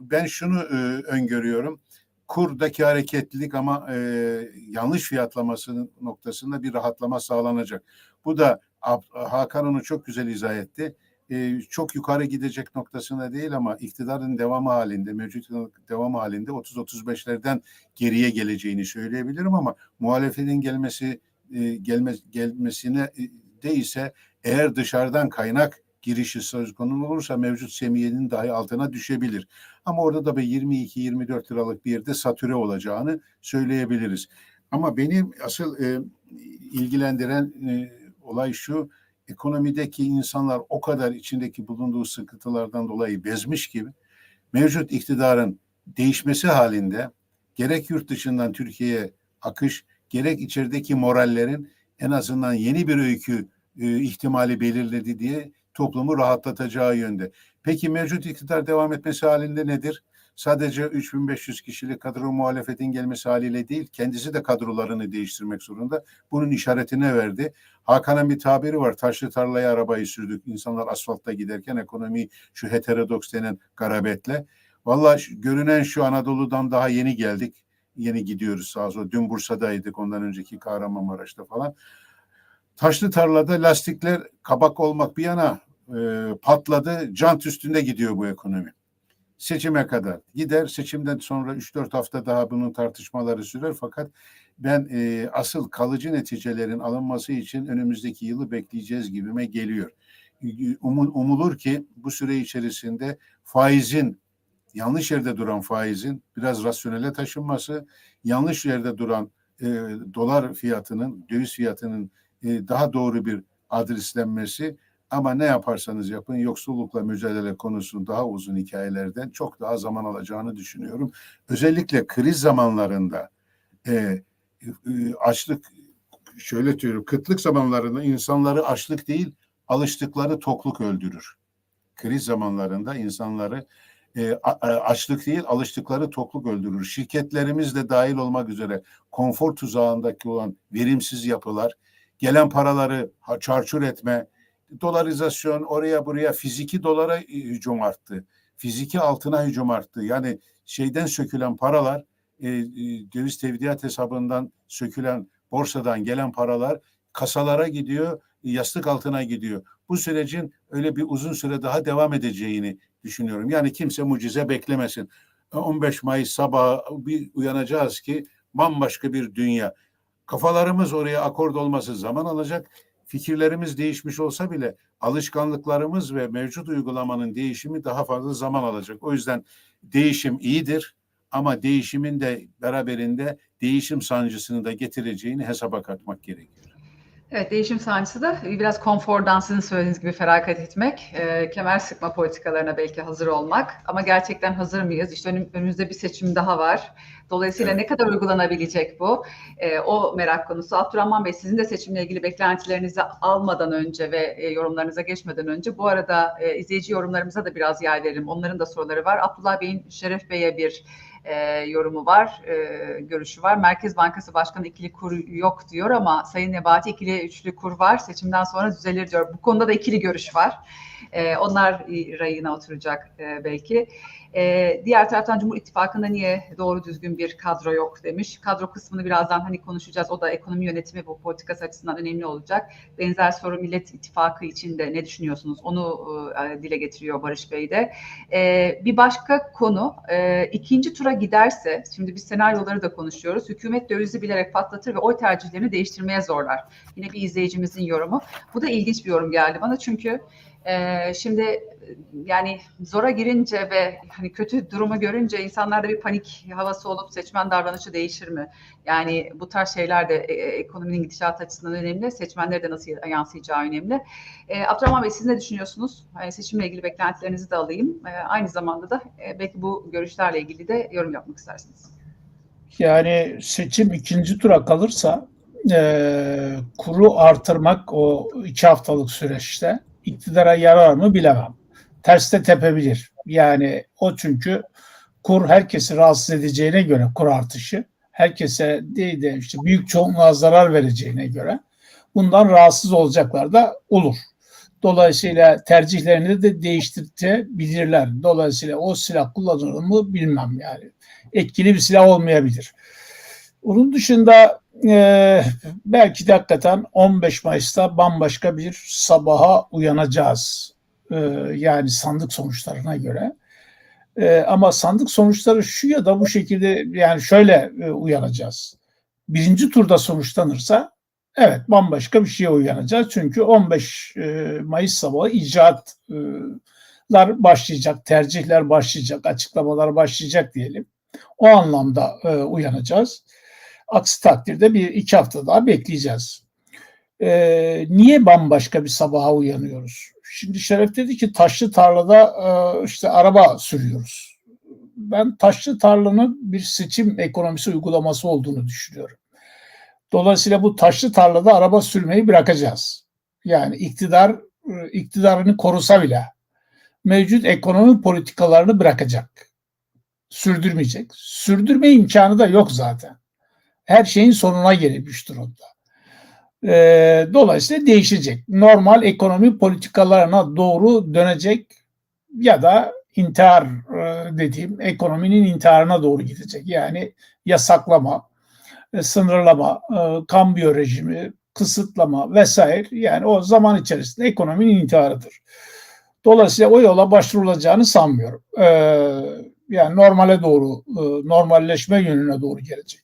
Ben şunu e, öngörüyorum. Kurdaki hareketlilik ama e, yanlış fiyatlaması noktasında bir rahatlama sağlanacak. Bu da Hakan onu çok güzel izah etti e, çok yukarı gidecek noktasında değil ama iktidarın devamı halinde, mevcut devamı halinde 30-35'lerden geriye geleceğini söyleyebilirim ama muhalefetin gelmesi e, gelme, gelmesine e, de ise eğer dışarıdan kaynak girişi söz konusu olursa mevcut semiyenin dahi altına düşebilir. Ama orada da bir 22-24 liralık bir yerde satüre olacağını söyleyebiliriz. Ama benim asıl e, ilgilendiren e, olay şu, ekonomideki insanlar o kadar içindeki bulunduğu sıkıntılardan dolayı bezmiş gibi mevcut iktidarın değişmesi halinde gerek yurt dışından Türkiye'ye akış gerek içerideki morallerin en azından yeni bir öykü e, ihtimali belirledi diye toplumu rahatlatacağı yönde. Peki mevcut iktidar devam etmesi halinde nedir? Sadece 3500 kişilik kadro muhalefetin gelmesi haliyle değil, kendisi de kadrolarını değiştirmek zorunda. Bunun işaretine verdi. Hakan'ın bir tabiri var. Taşlı tarlaya arabayı sürdük. İnsanlar asfaltta giderken ekonomi şu heterodoks denen garabetle. Valla görünen şu Anadolu'dan daha yeni geldik. Yeni gidiyoruz sağ olsun. Dün Bursa'daydık ondan önceki Kahramanmaraş'ta falan. Taşlı tarlada lastikler kabak olmak bir yana e, patladı. Cant üstünde gidiyor bu ekonomi. Seçime kadar gider. Seçimden sonra 3-4 hafta daha bunun tartışmaları sürer fakat ben e, asıl kalıcı neticelerin alınması için önümüzdeki yılı bekleyeceğiz gibime geliyor. Umun, umulur ki bu süre içerisinde faizin yanlış yerde duran faizin biraz rasyonele taşınması, yanlış yerde duran e, dolar fiyatının, döviz fiyatının e, daha doğru bir adreslenmesi ama ne yaparsanız yapın yoksullukla mücadele konusunu daha uzun hikayelerden çok daha zaman alacağını düşünüyorum. Özellikle kriz zamanlarında e, e, açlık şöyle diyorum kıtlık zamanlarında insanları açlık değil alıştıkları tokluk öldürür. Kriz zamanlarında insanları e, açlık değil alıştıkları tokluk öldürür. Şirketlerimiz de dahil olmak üzere konfor tuzağındaki olan verimsiz yapılar, gelen paraları çarçur etme, dolarizasyon oraya buraya fiziki dolara hücum arttı. Fiziki altına hücum arttı. Yani şeyden sökülen paralar, e, e, döviz tevdiat hesabından sökülen borsadan gelen paralar kasalara gidiyor, yastık altına gidiyor. Bu sürecin öyle bir uzun süre daha devam edeceğini düşünüyorum. Yani kimse mucize beklemesin. 15 Mayıs sabahı bir uyanacağız ki bambaşka bir dünya. Kafalarımız oraya akord olması zaman alacak. Fikirlerimiz değişmiş olsa bile alışkanlıklarımız ve mevcut uygulamanın değişimi daha fazla zaman alacak. O yüzden değişim iyidir ama değişimin de beraberinde değişim sancısını da getireceğini hesaba katmak gerekiyor. Evet, değişim sancısı da biraz konfordan sizin söylediğiniz gibi feragat etmek, e, kemer sıkma politikalarına belki hazır olmak. Ama gerçekten hazır mıyız? İşte önüm, önümüzde bir seçim daha var. Dolayısıyla evet. ne kadar uygulanabilecek bu? E, o merak konusu. Abdurrahman Bey sizin de seçimle ilgili beklentilerinizi almadan önce ve e, yorumlarınıza geçmeden önce bu arada e, izleyici yorumlarımıza da biraz yer verelim. Onların da soruları var. Abdullah Bey'in Şeref Bey'e bir e, yorumu var, e, görüşü var. Merkez Bankası Başkanı ikili kur yok diyor ama Sayın Nebati ikili üçlü kur var. Seçimden sonra düzelir diyor. Bu konuda da ikili görüş var. E, onlar rayına oturacak e, belki. E, diğer taraftan Cumhur İttifakı'nda niye doğru düzgün bir kadro yok demiş. Kadro kısmını birazdan hani konuşacağız. O da ekonomi yönetimi bu politikası açısından önemli olacak. Benzer soru Millet İttifakı için de ne düşünüyorsunuz? Onu e, dile getiriyor Barış Bey de. E, bir başka konu e, ikinci tura giderse, şimdi biz senaryoları da konuşuyoruz. Hükümet dövizi bilerek patlatır ve oy tercihlerini değiştirmeye zorlar. Yine bir izleyicimizin yorumu. Bu da ilginç bir yorum geldi bana çünkü ee, şimdi yani zora girince ve hani kötü durumu görünce insanlarda bir panik havası olup seçmen davranışı değişir mi? Yani bu tarz şeyler de e, ekonominin gidişatı açısından önemli. Seçmenlere de nasıl yansıyacağı önemli. E, Abdurrahman Bey siz ne düşünüyorsunuz? Yani seçimle ilgili beklentilerinizi de alayım. E, aynı zamanda da e, belki bu görüşlerle ilgili de yorum yapmak istersiniz. Yani seçim ikinci tura kalırsa e, kuru artırmak o iki haftalık süreçte iktidara yarar mı bilemem. Terste tepebilir. Yani o çünkü kur herkesi rahatsız edeceğine göre kur artışı herkese değil de işte büyük çoğunluğa zarar vereceğine göre bundan rahatsız olacaklar da olur. Dolayısıyla tercihlerini de değiştirebilirler. Dolayısıyla o silah kullanılır mı bilmem yani. Etkili bir silah olmayabilir. Onun dışında e, belki de hakikaten 15 Mayıs'ta bambaşka bir sabaha uyanacağız. E, yani sandık sonuçlarına göre. E, ama sandık sonuçları şu ya da bu şekilde yani şöyle e, uyanacağız. Birinci turda sonuçlanırsa evet bambaşka bir şeye uyanacağız. Çünkü 15 e, Mayıs sabahı icraatlar başlayacak, tercihler başlayacak, açıklamalar başlayacak diyelim. O anlamda e, uyanacağız. Aksi takdirde bir iki hafta daha bekleyeceğiz. Ee, niye bambaşka bir sabaha uyanıyoruz? Şimdi Şeref dedi ki taşlı tarlada e, işte araba sürüyoruz. Ben taşlı tarlanın bir seçim ekonomisi uygulaması olduğunu düşünüyorum. Dolayısıyla bu taşlı tarlada araba sürmeyi bırakacağız. Yani iktidar e, iktidarını korusa bile mevcut ekonomi politikalarını bırakacak. Sürdürmeyecek. Sürdürme imkanı da yok zaten her şeyin sonuna gelmiş durumda. E, dolayısıyla değişecek. Normal ekonomi politikalarına doğru dönecek ya da intihar e, dediğim ekonominin intiharına doğru gidecek. Yani yasaklama, e, sınırlama, e, kambiyo rejimi, kısıtlama vesaire yani o zaman içerisinde ekonominin intiharıdır. Dolayısıyla o yola başvurulacağını sanmıyorum. Ee, yani normale doğru, e, normalleşme yönüne doğru gelecek.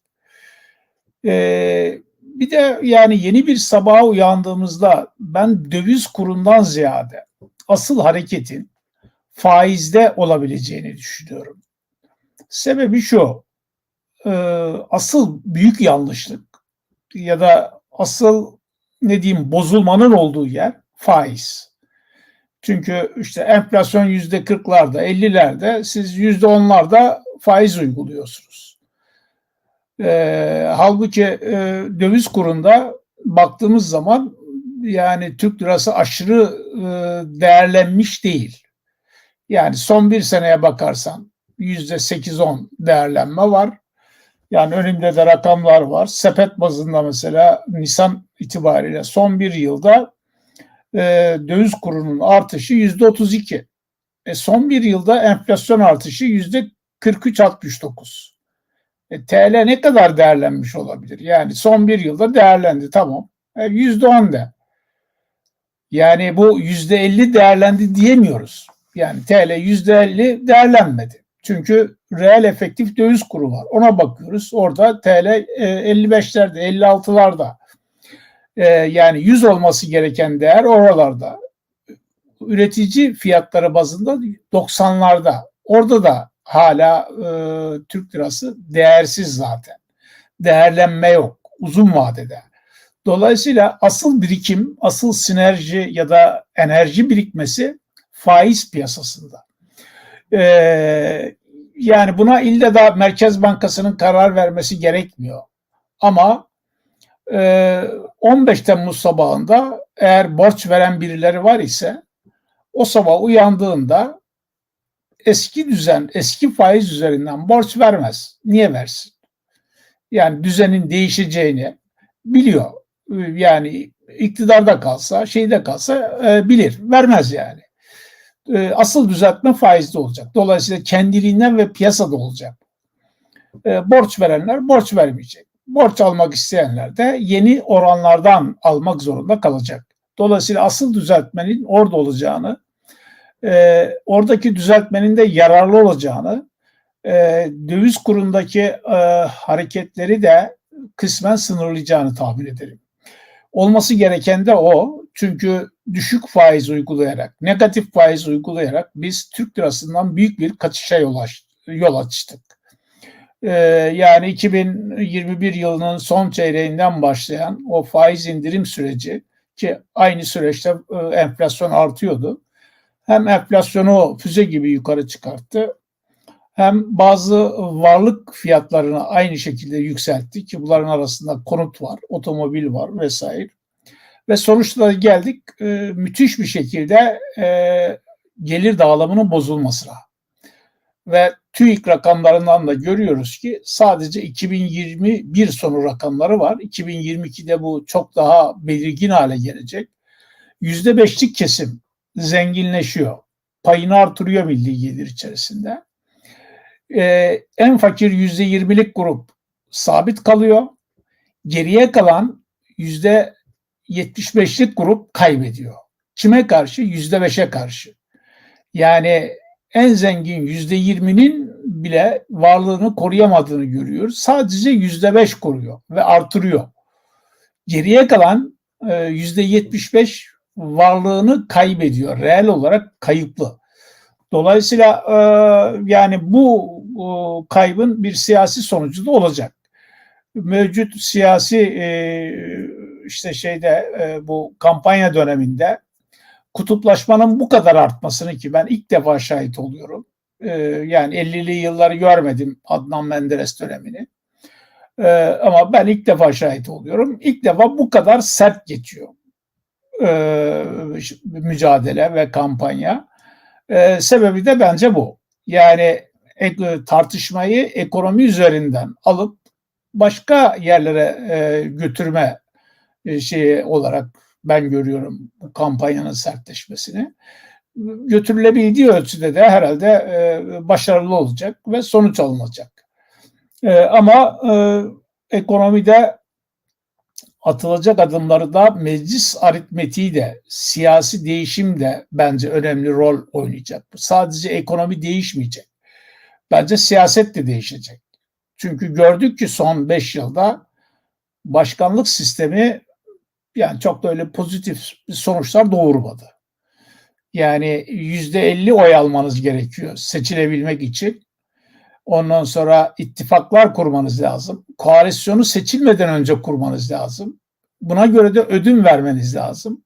Ee, bir de yani yeni bir sabaha uyandığımızda ben döviz kurundan ziyade asıl hareketin faizde olabileceğini düşünüyorum. Sebebi şu, e, asıl büyük yanlışlık ya da asıl ne diyeyim bozulmanın olduğu yer faiz. Çünkü işte enflasyon yüzde kırklarda, ellilerde siz yüzde onlarda faiz uyguluyorsunuz. E, halbuki e, döviz kurunda baktığımız zaman yani Türk lirası aşırı e, değerlenmiş değil. Yani son bir seneye bakarsan yüzde sekiz on değerlenme var. Yani önümde de rakamlar var. Sepet bazında mesela Nisan itibariyle son bir yılda e, döviz kurunun artışı yüzde otuz iki. E, son bir yılda enflasyon artışı yüzde 43-69. E, TL ne kadar değerlenmiş olabilir? Yani son bir yılda değerlendi tamam. E, yüzde on de. Yani bu yüzde elli değerlendi diyemiyoruz. Yani TL yüzde elli değerlenmedi. Çünkü reel efektif döviz kuru var. Ona bakıyoruz. Orada TL 55'lerde, 56'larda. E, yani 100 olması gereken değer oralarda. Üretici fiyatları bazında 90'larda. Orada da hala e, Türk lirası değersiz zaten. Değerlenme yok uzun vadede. Dolayısıyla asıl birikim, asıl sinerji ya da enerji birikmesi faiz piyasasında. Ee, yani buna ille de Merkez Bankası'nın karar vermesi gerekmiyor. Ama e, 15 Temmuz sabahında eğer borç veren birileri var ise o sabah uyandığında eski düzen, eski faiz üzerinden borç vermez. Niye versin? Yani düzenin değişeceğini biliyor. Yani iktidarda kalsa, şeyde kalsa e, bilir. Vermez yani. E, asıl düzeltme faizde olacak. Dolayısıyla kendiliğinden ve piyasada olacak. E, borç verenler borç vermeyecek. Borç almak isteyenler de yeni oranlardan almak zorunda kalacak. Dolayısıyla asıl düzeltmenin orada olacağını, e, oradaki düzeltmenin de yararlı olacağını, e, döviz kurundaki e, hareketleri de kısmen sınırlayacağını tahmin ederim. Olması gereken de o. Çünkü düşük faiz uygulayarak, negatif faiz uygulayarak biz Türk lirasından büyük bir kaçışa yol, aç, yol açtık. Ee, yani 2021 yılının son çeyreğinden başlayan o faiz indirim süreci ki aynı süreçte e, enflasyon artıyordu. Hem enflasyonu füze gibi yukarı çıkarttı hem bazı varlık fiyatlarını aynı şekilde yükseltti ki bunların arasında konut var, otomobil var vesaire. Ve sonuçta geldik e, müthiş bir şekilde e, gelir dağılımının bozulmasına. Ve TÜİK rakamlarından da görüyoruz ki sadece 2021 sonu rakamları var. 2022'de bu çok daha belirgin hale gelecek. %5'lik kesim zenginleşiyor. Payını artırıyor milli gelir içerisinde e, en fakir yüzde yirmilik grup sabit kalıyor. Geriye kalan yüzde yetmiş beşlik grup kaybediyor. Kime karşı? Yüzde beşe karşı. Yani en zengin yüzde yirminin bile varlığını koruyamadığını görüyoruz. Sadece yüzde beş koruyor ve artırıyor. Geriye kalan yüzde yetmiş beş varlığını kaybediyor. Reel olarak kayıplı. Dolayısıyla e, yani bu e, kaybın bir siyasi sonucu da olacak. Mevcut siyasi e, işte şeyde e, bu kampanya döneminde kutuplaşmanın bu kadar artmasını ki ben ilk defa şahit oluyorum. E, yani 50'li yılları görmedim Adnan Menderes dönemini. E, ama ben ilk defa şahit oluyorum. İlk defa bu kadar sert geçiyor e, mücadele ve kampanya. E, sebebi de bence bu. Yani e, tartışmayı ekonomi üzerinden alıp başka yerlere e, götürme e, şeyi olarak ben görüyorum bu kampanyanın sertleşmesini. Götürülebildiği ölçüde de herhalde e, başarılı olacak ve sonuç alınacak. E, ama e, ekonomide atılacak adımları da meclis aritmetiği de siyasi değişim de bence önemli rol oynayacak. Sadece ekonomi değişmeyecek. Bence siyaset de değişecek. Çünkü gördük ki son 5 yılda başkanlık sistemi yani çok da öyle pozitif sonuçlar doğurmadı. Yani yüzde elli oy almanız gerekiyor seçilebilmek için. Ondan sonra ittifaklar kurmanız lazım. Koalisyonu seçilmeden önce kurmanız lazım. Buna göre de ödün vermeniz lazım.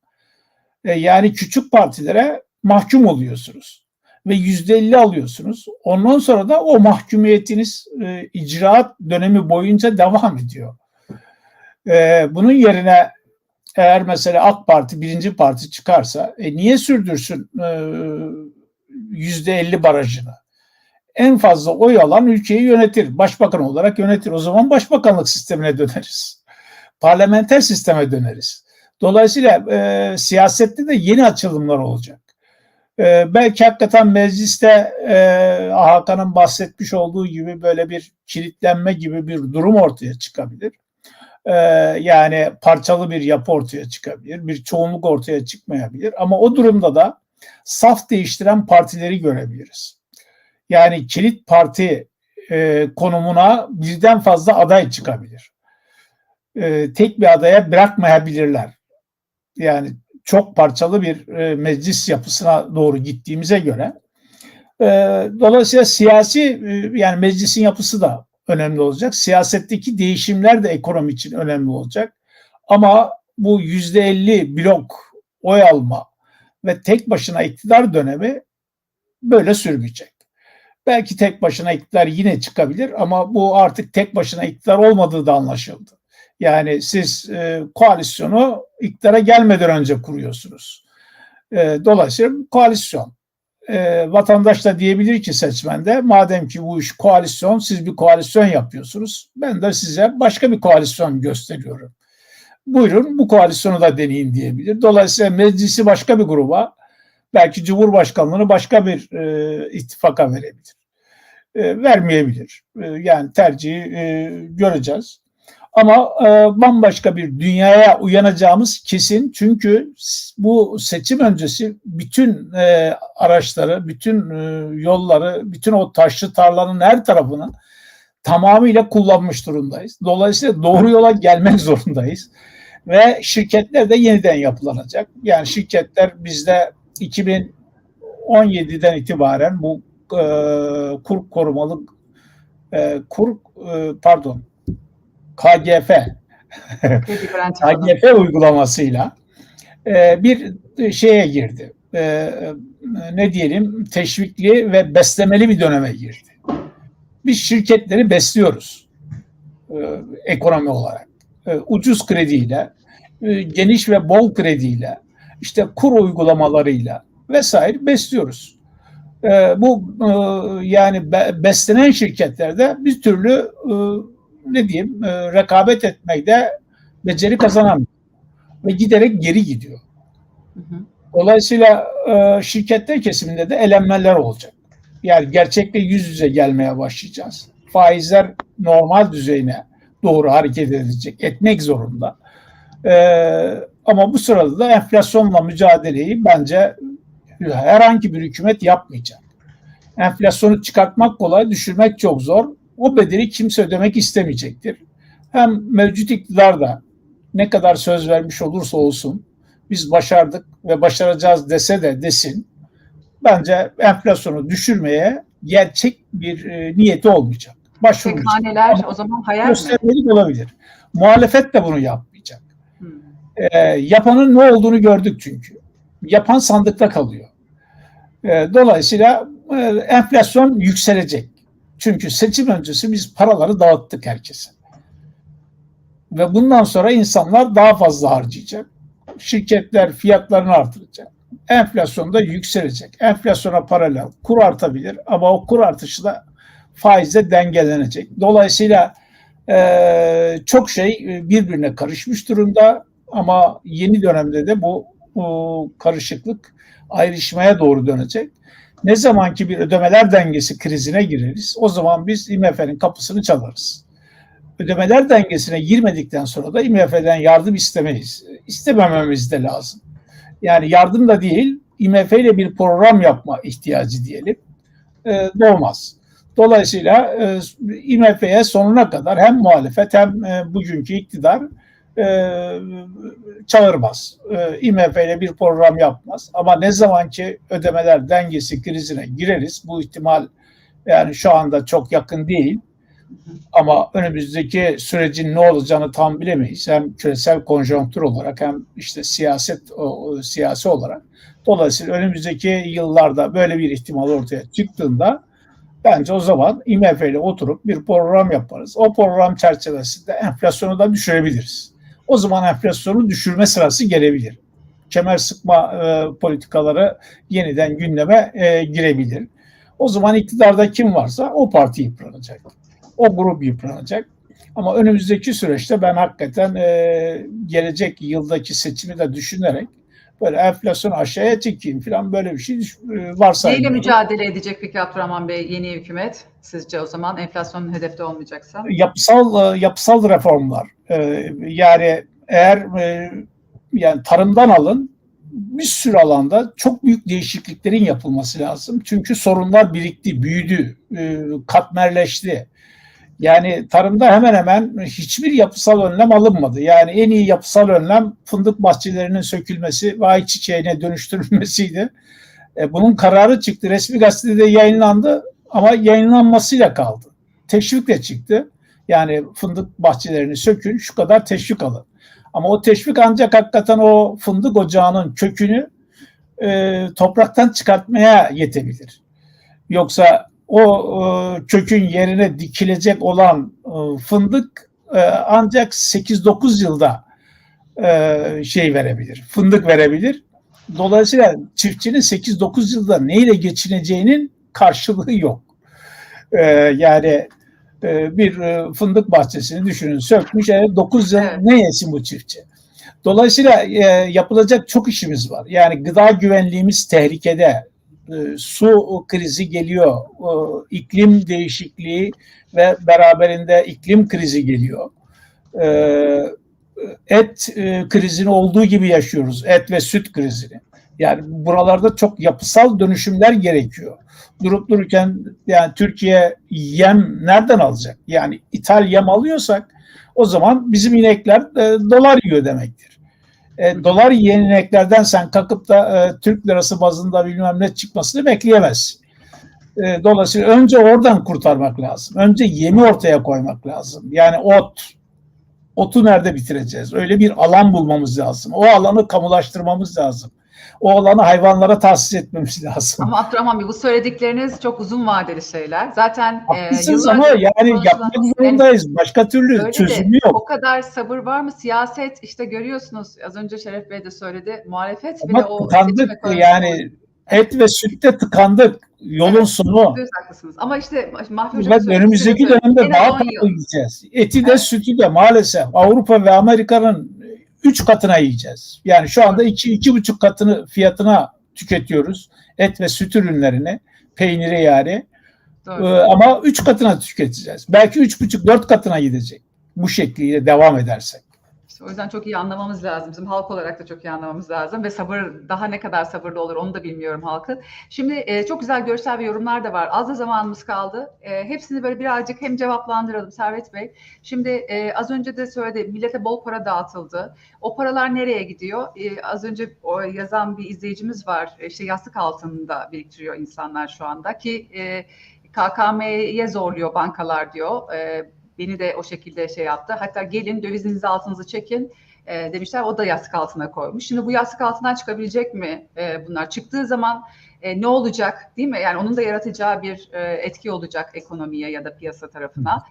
E, yani küçük partilere mahkum oluyorsunuz. Ve yüzde elli alıyorsunuz. Ondan sonra da o mahkumiyetiniz e, icraat dönemi boyunca devam ediyor. E, bunun yerine eğer mesela AK Parti birinci parti çıkarsa e, niye sürdürsün yüzde elli barajını? En fazla oy alan ülkeyi yönetir. Başbakan olarak yönetir. O zaman başbakanlık sistemine döneriz. Parlamenter sisteme döneriz. Dolayısıyla e, siyasette de yeni açılımlar olacak. E, belki hakikaten mecliste e, Hakan'ın bahsetmiş olduğu gibi böyle bir kilitlenme gibi bir durum ortaya çıkabilir e, yani parçalı bir yapı ortaya çıkabilir, bir çoğunluk ortaya çıkmayabilir. Ama o durumda da saf değiştiren partileri görebiliriz. Yani kilit parti e, konumuna birden fazla aday çıkabilir. E, tek bir adaya bırakmayabilirler. Yani çok parçalı bir e, meclis yapısına doğru gittiğimize göre e, dolayısıyla siyasi e, yani meclisin yapısı da önemli olacak. Siyasetteki değişimler de ekonomi için önemli olacak. Ama bu yüzde elli blok oy alma ve tek başına iktidar dönemi böyle sürmeyecek. Belki tek başına iktidar yine çıkabilir ama bu artık tek başına iktidar olmadığı da anlaşıldı. Yani siz e, koalisyonu iktidara gelmeden önce kuruyorsunuz. E, dolayısıyla koalisyon e, vatandaş da diyebilir ki seçmende madem ki bu iş koalisyon siz bir koalisyon yapıyorsunuz ben de size başka bir koalisyon gösteriyorum. Buyurun bu koalisyonu da deneyin diyebilir. Dolayısıyla meclisi başka bir gruba belki Cumhurbaşkanlığını başka bir e, ittifaka verebilir. E, vermeyebilir. E, yani tercihi e, göreceğiz. Ama e, bambaşka bir dünyaya uyanacağımız kesin. Çünkü bu seçim öncesi bütün e, araçları, bütün e, yolları, bütün o taşlı tarlanın her tarafını tamamıyla kullanmış durumdayız. Dolayısıyla doğru yola gelmek zorundayız. Ve şirketler de yeniden yapılanacak. Yani şirketler bizde 2017'den itibaren bu e, kur korumalı e, kur e, pardon KGF KGF uygulamasıyla e, bir şeye girdi. E, ne diyelim teşvikli ve beslemeli bir döneme girdi. Biz şirketleri besliyoruz e, ekonomi olarak. E, ucuz krediyle, e, geniş ve bol krediyle, işte kur uygulamalarıyla vesaire besliyoruz. E, bu e, yani be, beslenen şirketlerde bir türlü e, ne diyeyim e, rekabet etmekte beceri kazanamıyor ve giderek geri gidiyor. Dolayısıyla e, şirketler kesiminde de elenmeler olacak. Yani gerçekle yüz yüze gelmeye başlayacağız. Faizler normal düzeyine doğru hareket edecek, etmek zorunda. E, ama bu sırada da enflasyonla mücadeleyi bence herhangi bir hükümet yapmayacak. Enflasyonu çıkartmak kolay, düşürmek çok zor o bedeli kimse ödemek istemeyecektir. Hem mevcut iktidar da ne kadar söz vermiş olursa olsun biz başardık ve başaracağız dese de desin bence enflasyonu düşürmeye gerçek bir e, niyeti olmayacak. Başvurmayacak. Haneler o zaman hayal göstermelik olabilir. Muhalefet de bunu yapmayacak. E, yapanın ne olduğunu gördük çünkü. Yapan sandıkta kalıyor. E, dolayısıyla e, enflasyon yükselecek. Çünkü seçim öncesi biz paraları dağıttık herkese. Ve bundan sonra insanlar daha fazla harcayacak. Şirketler fiyatlarını artıracak. Enflasyon da yükselecek. Enflasyona paralel kur artabilir ama o kur artışı da faizle dengelenecek. Dolayısıyla e, çok şey birbirine karışmış durumda ama yeni dönemde de bu, bu karışıklık ayrışmaya doğru dönecek. Ne zamanki bir ödemeler dengesi krizine gireriz o zaman biz IMF'nin kapısını çalarız. ödemeler dengesine girmedikten sonra da IMF'den yardım istemeyiz. İstemememiz de lazım. Yani yardım da değil, IMF ile bir program yapma ihtiyacı diyelim e, doğmaz. Dolayısıyla e, IMF'ye sonuna kadar hem muhalefet hem e, bugünkü iktidar e, çağırmaz. E, IMF ile bir program yapmaz. Ama ne zaman ki ödemeler dengesi krizine gireriz, bu ihtimal yani şu anda çok yakın değil. Ama önümüzdeki sürecin ne olacağını tam bilemeyiz. Hem küresel konjonktür olarak hem işte siyaset o, o, siyasi olarak. Dolayısıyla önümüzdeki yıllarda böyle bir ihtimal ortaya çıktığında bence o zaman IMF ile oturup bir program yaparız. O program çerçevesinde enflasyonu da düşürebiliriz. O zaman enflasyonu düşürme sırası gelebilir. Kemer sıkma e, politikaları yeniden gündeme e, girebilir. O zaman iktidarda kim varsa o parti yıpranacak. O grup yıpranacak. Ama önümüzdeki süreçte ben hakikaten e, gelecek yıldaki seçimi de düşünerek böyle enflasyon aşağıya çekeyim falan böyle bir şey e, varsayıyorum. Neyle mücadele edecek peki Abdurrahman Bey yeni hükümet sizce o zaman enflasyonun hedefte olmayacaksa? yapısal e, yapısal reformlar. E, yani eğer yani tarımdan alın bir sürü alanda çok büyük değişikliklerin yapılması lazım. Çünkü sorunlar birikti, büyüdü, katmerleşti. Yani tarımda hemen hemen hiçbir yapısal önlem alınmadı. Yani en iyi yapısal önlem fındık bahçelerinin sökülmesi ve ayçiçeğine dönüştürülmesiydi. E, bunun kararı çıktı. Resmi gazetede yayınlandı ama yayınlanmasıyla kaldı. Teşvikle çıktı. Yani fındık bahçelerini sökün, şu kadar teşvik alın. Ama o teşvik ancak hakikaten o fındık ocağının kökünü e, topraktan çıkartmaya yetebilir. Yoksa o e, kökün yerine dikilecek olan e, fındık e, ancak 8-9 yılda e, şey verebilir, fındık verebilir. Dolayısıyla çiftçinin 8-9 yılda neyle geçineceğinin karşılığı yok. E, yani e, bir e, fındık bahçesini düşünün sökmüş, e, 9 yıl ne yesin bu çiftçi? Dolayısıyla e, yapılacak çok işimiz var. Yani gıda güvenliğimiz tehlikede. E, su krizi geliyor. E, iklim değişikliği ve beraberinde iklim krizi geliyor. E, et e, krizini olduğu gibi yaşıyoruz. Et ve süt krizini. Yani buralarda çok yapısal dönüşümler gerekiyor. Durup dururken yani Türkiye yem nereden alacak? Yani ithal yem alıyorsak o zaman bizim inekler e, dolar yiyor demektir. E, dolar yiyen ineklerden sen kalkıp da e, Türk lirası bazında bilmem ne çıkmasını bekleyemezsin. E, dolayısıyla önce oradan kurtarmak lazım. Önce yemi ortaya koymak lazım. Yani ot. Otu nerede bitireceğiz? Öyle bir alan bulmamız lazım. O alanı kamulaştırmamız lazım. O alanı hayvanlara tahsis etmemiz lazım. Ama Abdurrahman Bey bu söyledikleriniz çok uzun vadeli şeyler. Zaten e, Haklısınız ama yıllardır yani yapmak zorundayız. Başka türlü Öyle çözümü de, yok. O kadar sabır var mı? Siyaset işte görüyorsunuz az önce Şeref Bey de söyledi. Muhalefet bile Ama o tıkandık yani et ve sütte tıkandık. Yolun Evet, sonu. Haklısınız. Ama işte söyledi, önümüzdeki dönemde daha 10 pahalı yıl. yiyeceğiz. Eti de Evet. sütü de maalesef Avrupa ve Amerika'nın üç katına yiyeceğiz. Yani şu anda iki, iki buçuk katını fiyatına tüketiyoruz. Et ve süt ürünlerini, peyniri yani. Ee, ama üç katına tüketeceğiz. Belki üç buçuk, dört katına gidecek. Bu şekliyle devam edersek. O yüzden çok iyi anlamamız lazım. Bizim halk olarak da çok iyi anlamamız lazım ve sabır daha ne kadar sabırlı olur onu da bilmiyorum halkın. Şimdi e, çok güzel görsel ve yorumlar da var. Az da zamanımız kaldı. E, hepsini böyle birazcık hem cevaplandıralım Servet Bey. Şimdi e, az önce de söyledi millete bol para dağıtıldı. O paralar nereye gidiyor? E, az önce o yazan bir izleyicimiz var. E, İşte yastık altında biriktiriyor insanlar şu anda ki e, KKM'ye zorluyor bankalar diyor. E, beni de o şekilde şey yaptı. Hatta gelin dövizinizi altınızı çekin e, demişler. O da yastık altına koymuş. Şimdi bu yastık altından çıkabilecek mi e, bunlar? Çıktığı zaman e, ne olacak değil mi? Yani onun da yaratacağı bir e, etki olacak ekonomiye ya da piyasa tarafına.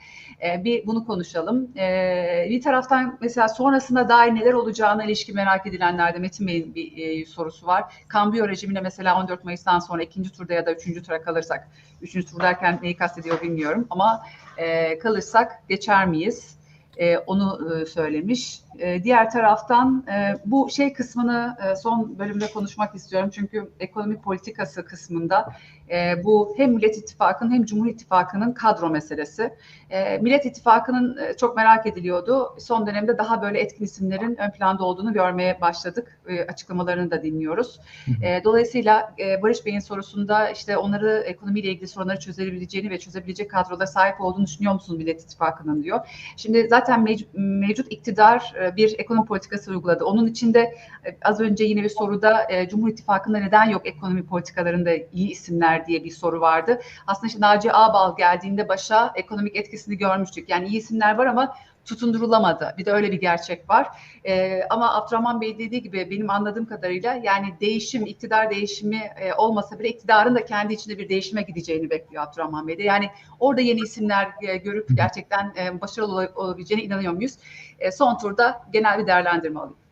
E, bir bunu konuşalım. E, bir taraftan mesela sonrasında dair neler olacağına ilişkin merak edilenlerde Metin Bey'in bir e, sorusu var. Kambiyo rejimine mesela 14 Mayıs'tan sonra ikinci turda ya da üçüncü tura kalırsak, üçüncü tur derken neyi kastediyor bilmiyorum ama e, kalırsak geçer miyiz? E, onu e, söylemiş. E, diğer taraftan e, bu şey kısmını e, son bölümde konuşmak istiyorum. Çünkü ekonomi politikası kısmında e, bu hem Millet İttifakı'nın hem Cumhur İttifakı'nın kadro meselesi. E, Millet İttifakı'nın e, çok merak ediliyordu. Son dönemde daha böyle etkin isimlerin ön planda olduğunu görmeye başladık. E, açıklamalarını da dinliyoruz. E, dolayısıyla e, Barış Bey'in sorusunda işte onları ekonomiyle ilgili sorunları çözebileceğini ve çözebilecek kadroda sahip olduğunu düşünüyor musunuz Millet İttifakı'nın diyor. Şimdi zaten mev- mevcut iktidar e, bir ekonomi politikası uyguladı. Onun içinde e, az önce yine bir soruda e, Cumhur İttifakı'nda neden yok ekonomi politikalarında iyi isimler diye bir soru vardı. Aslında işte Naci Ağbal geldiğinde başa ekonomik etkisini görmüştük. Yani iyi isimler var ama tutundurulamadı. Bir de öyle bir gerçek var. Ee, ama Abdurrahman Bey dediği gibi benim anladığım kadarıyla yani değişim, iktidar değişimi e, olmasa bile iktidarın da kendi içinde bir değişime gideceğini bekliyor Abdurrahman Bey de. Yani orada yeni isimler e, görüp gerçekten e, başarılı ol- olabileceğine inanıyor muyuz? E, son turda genel bir değerlendirme alayım.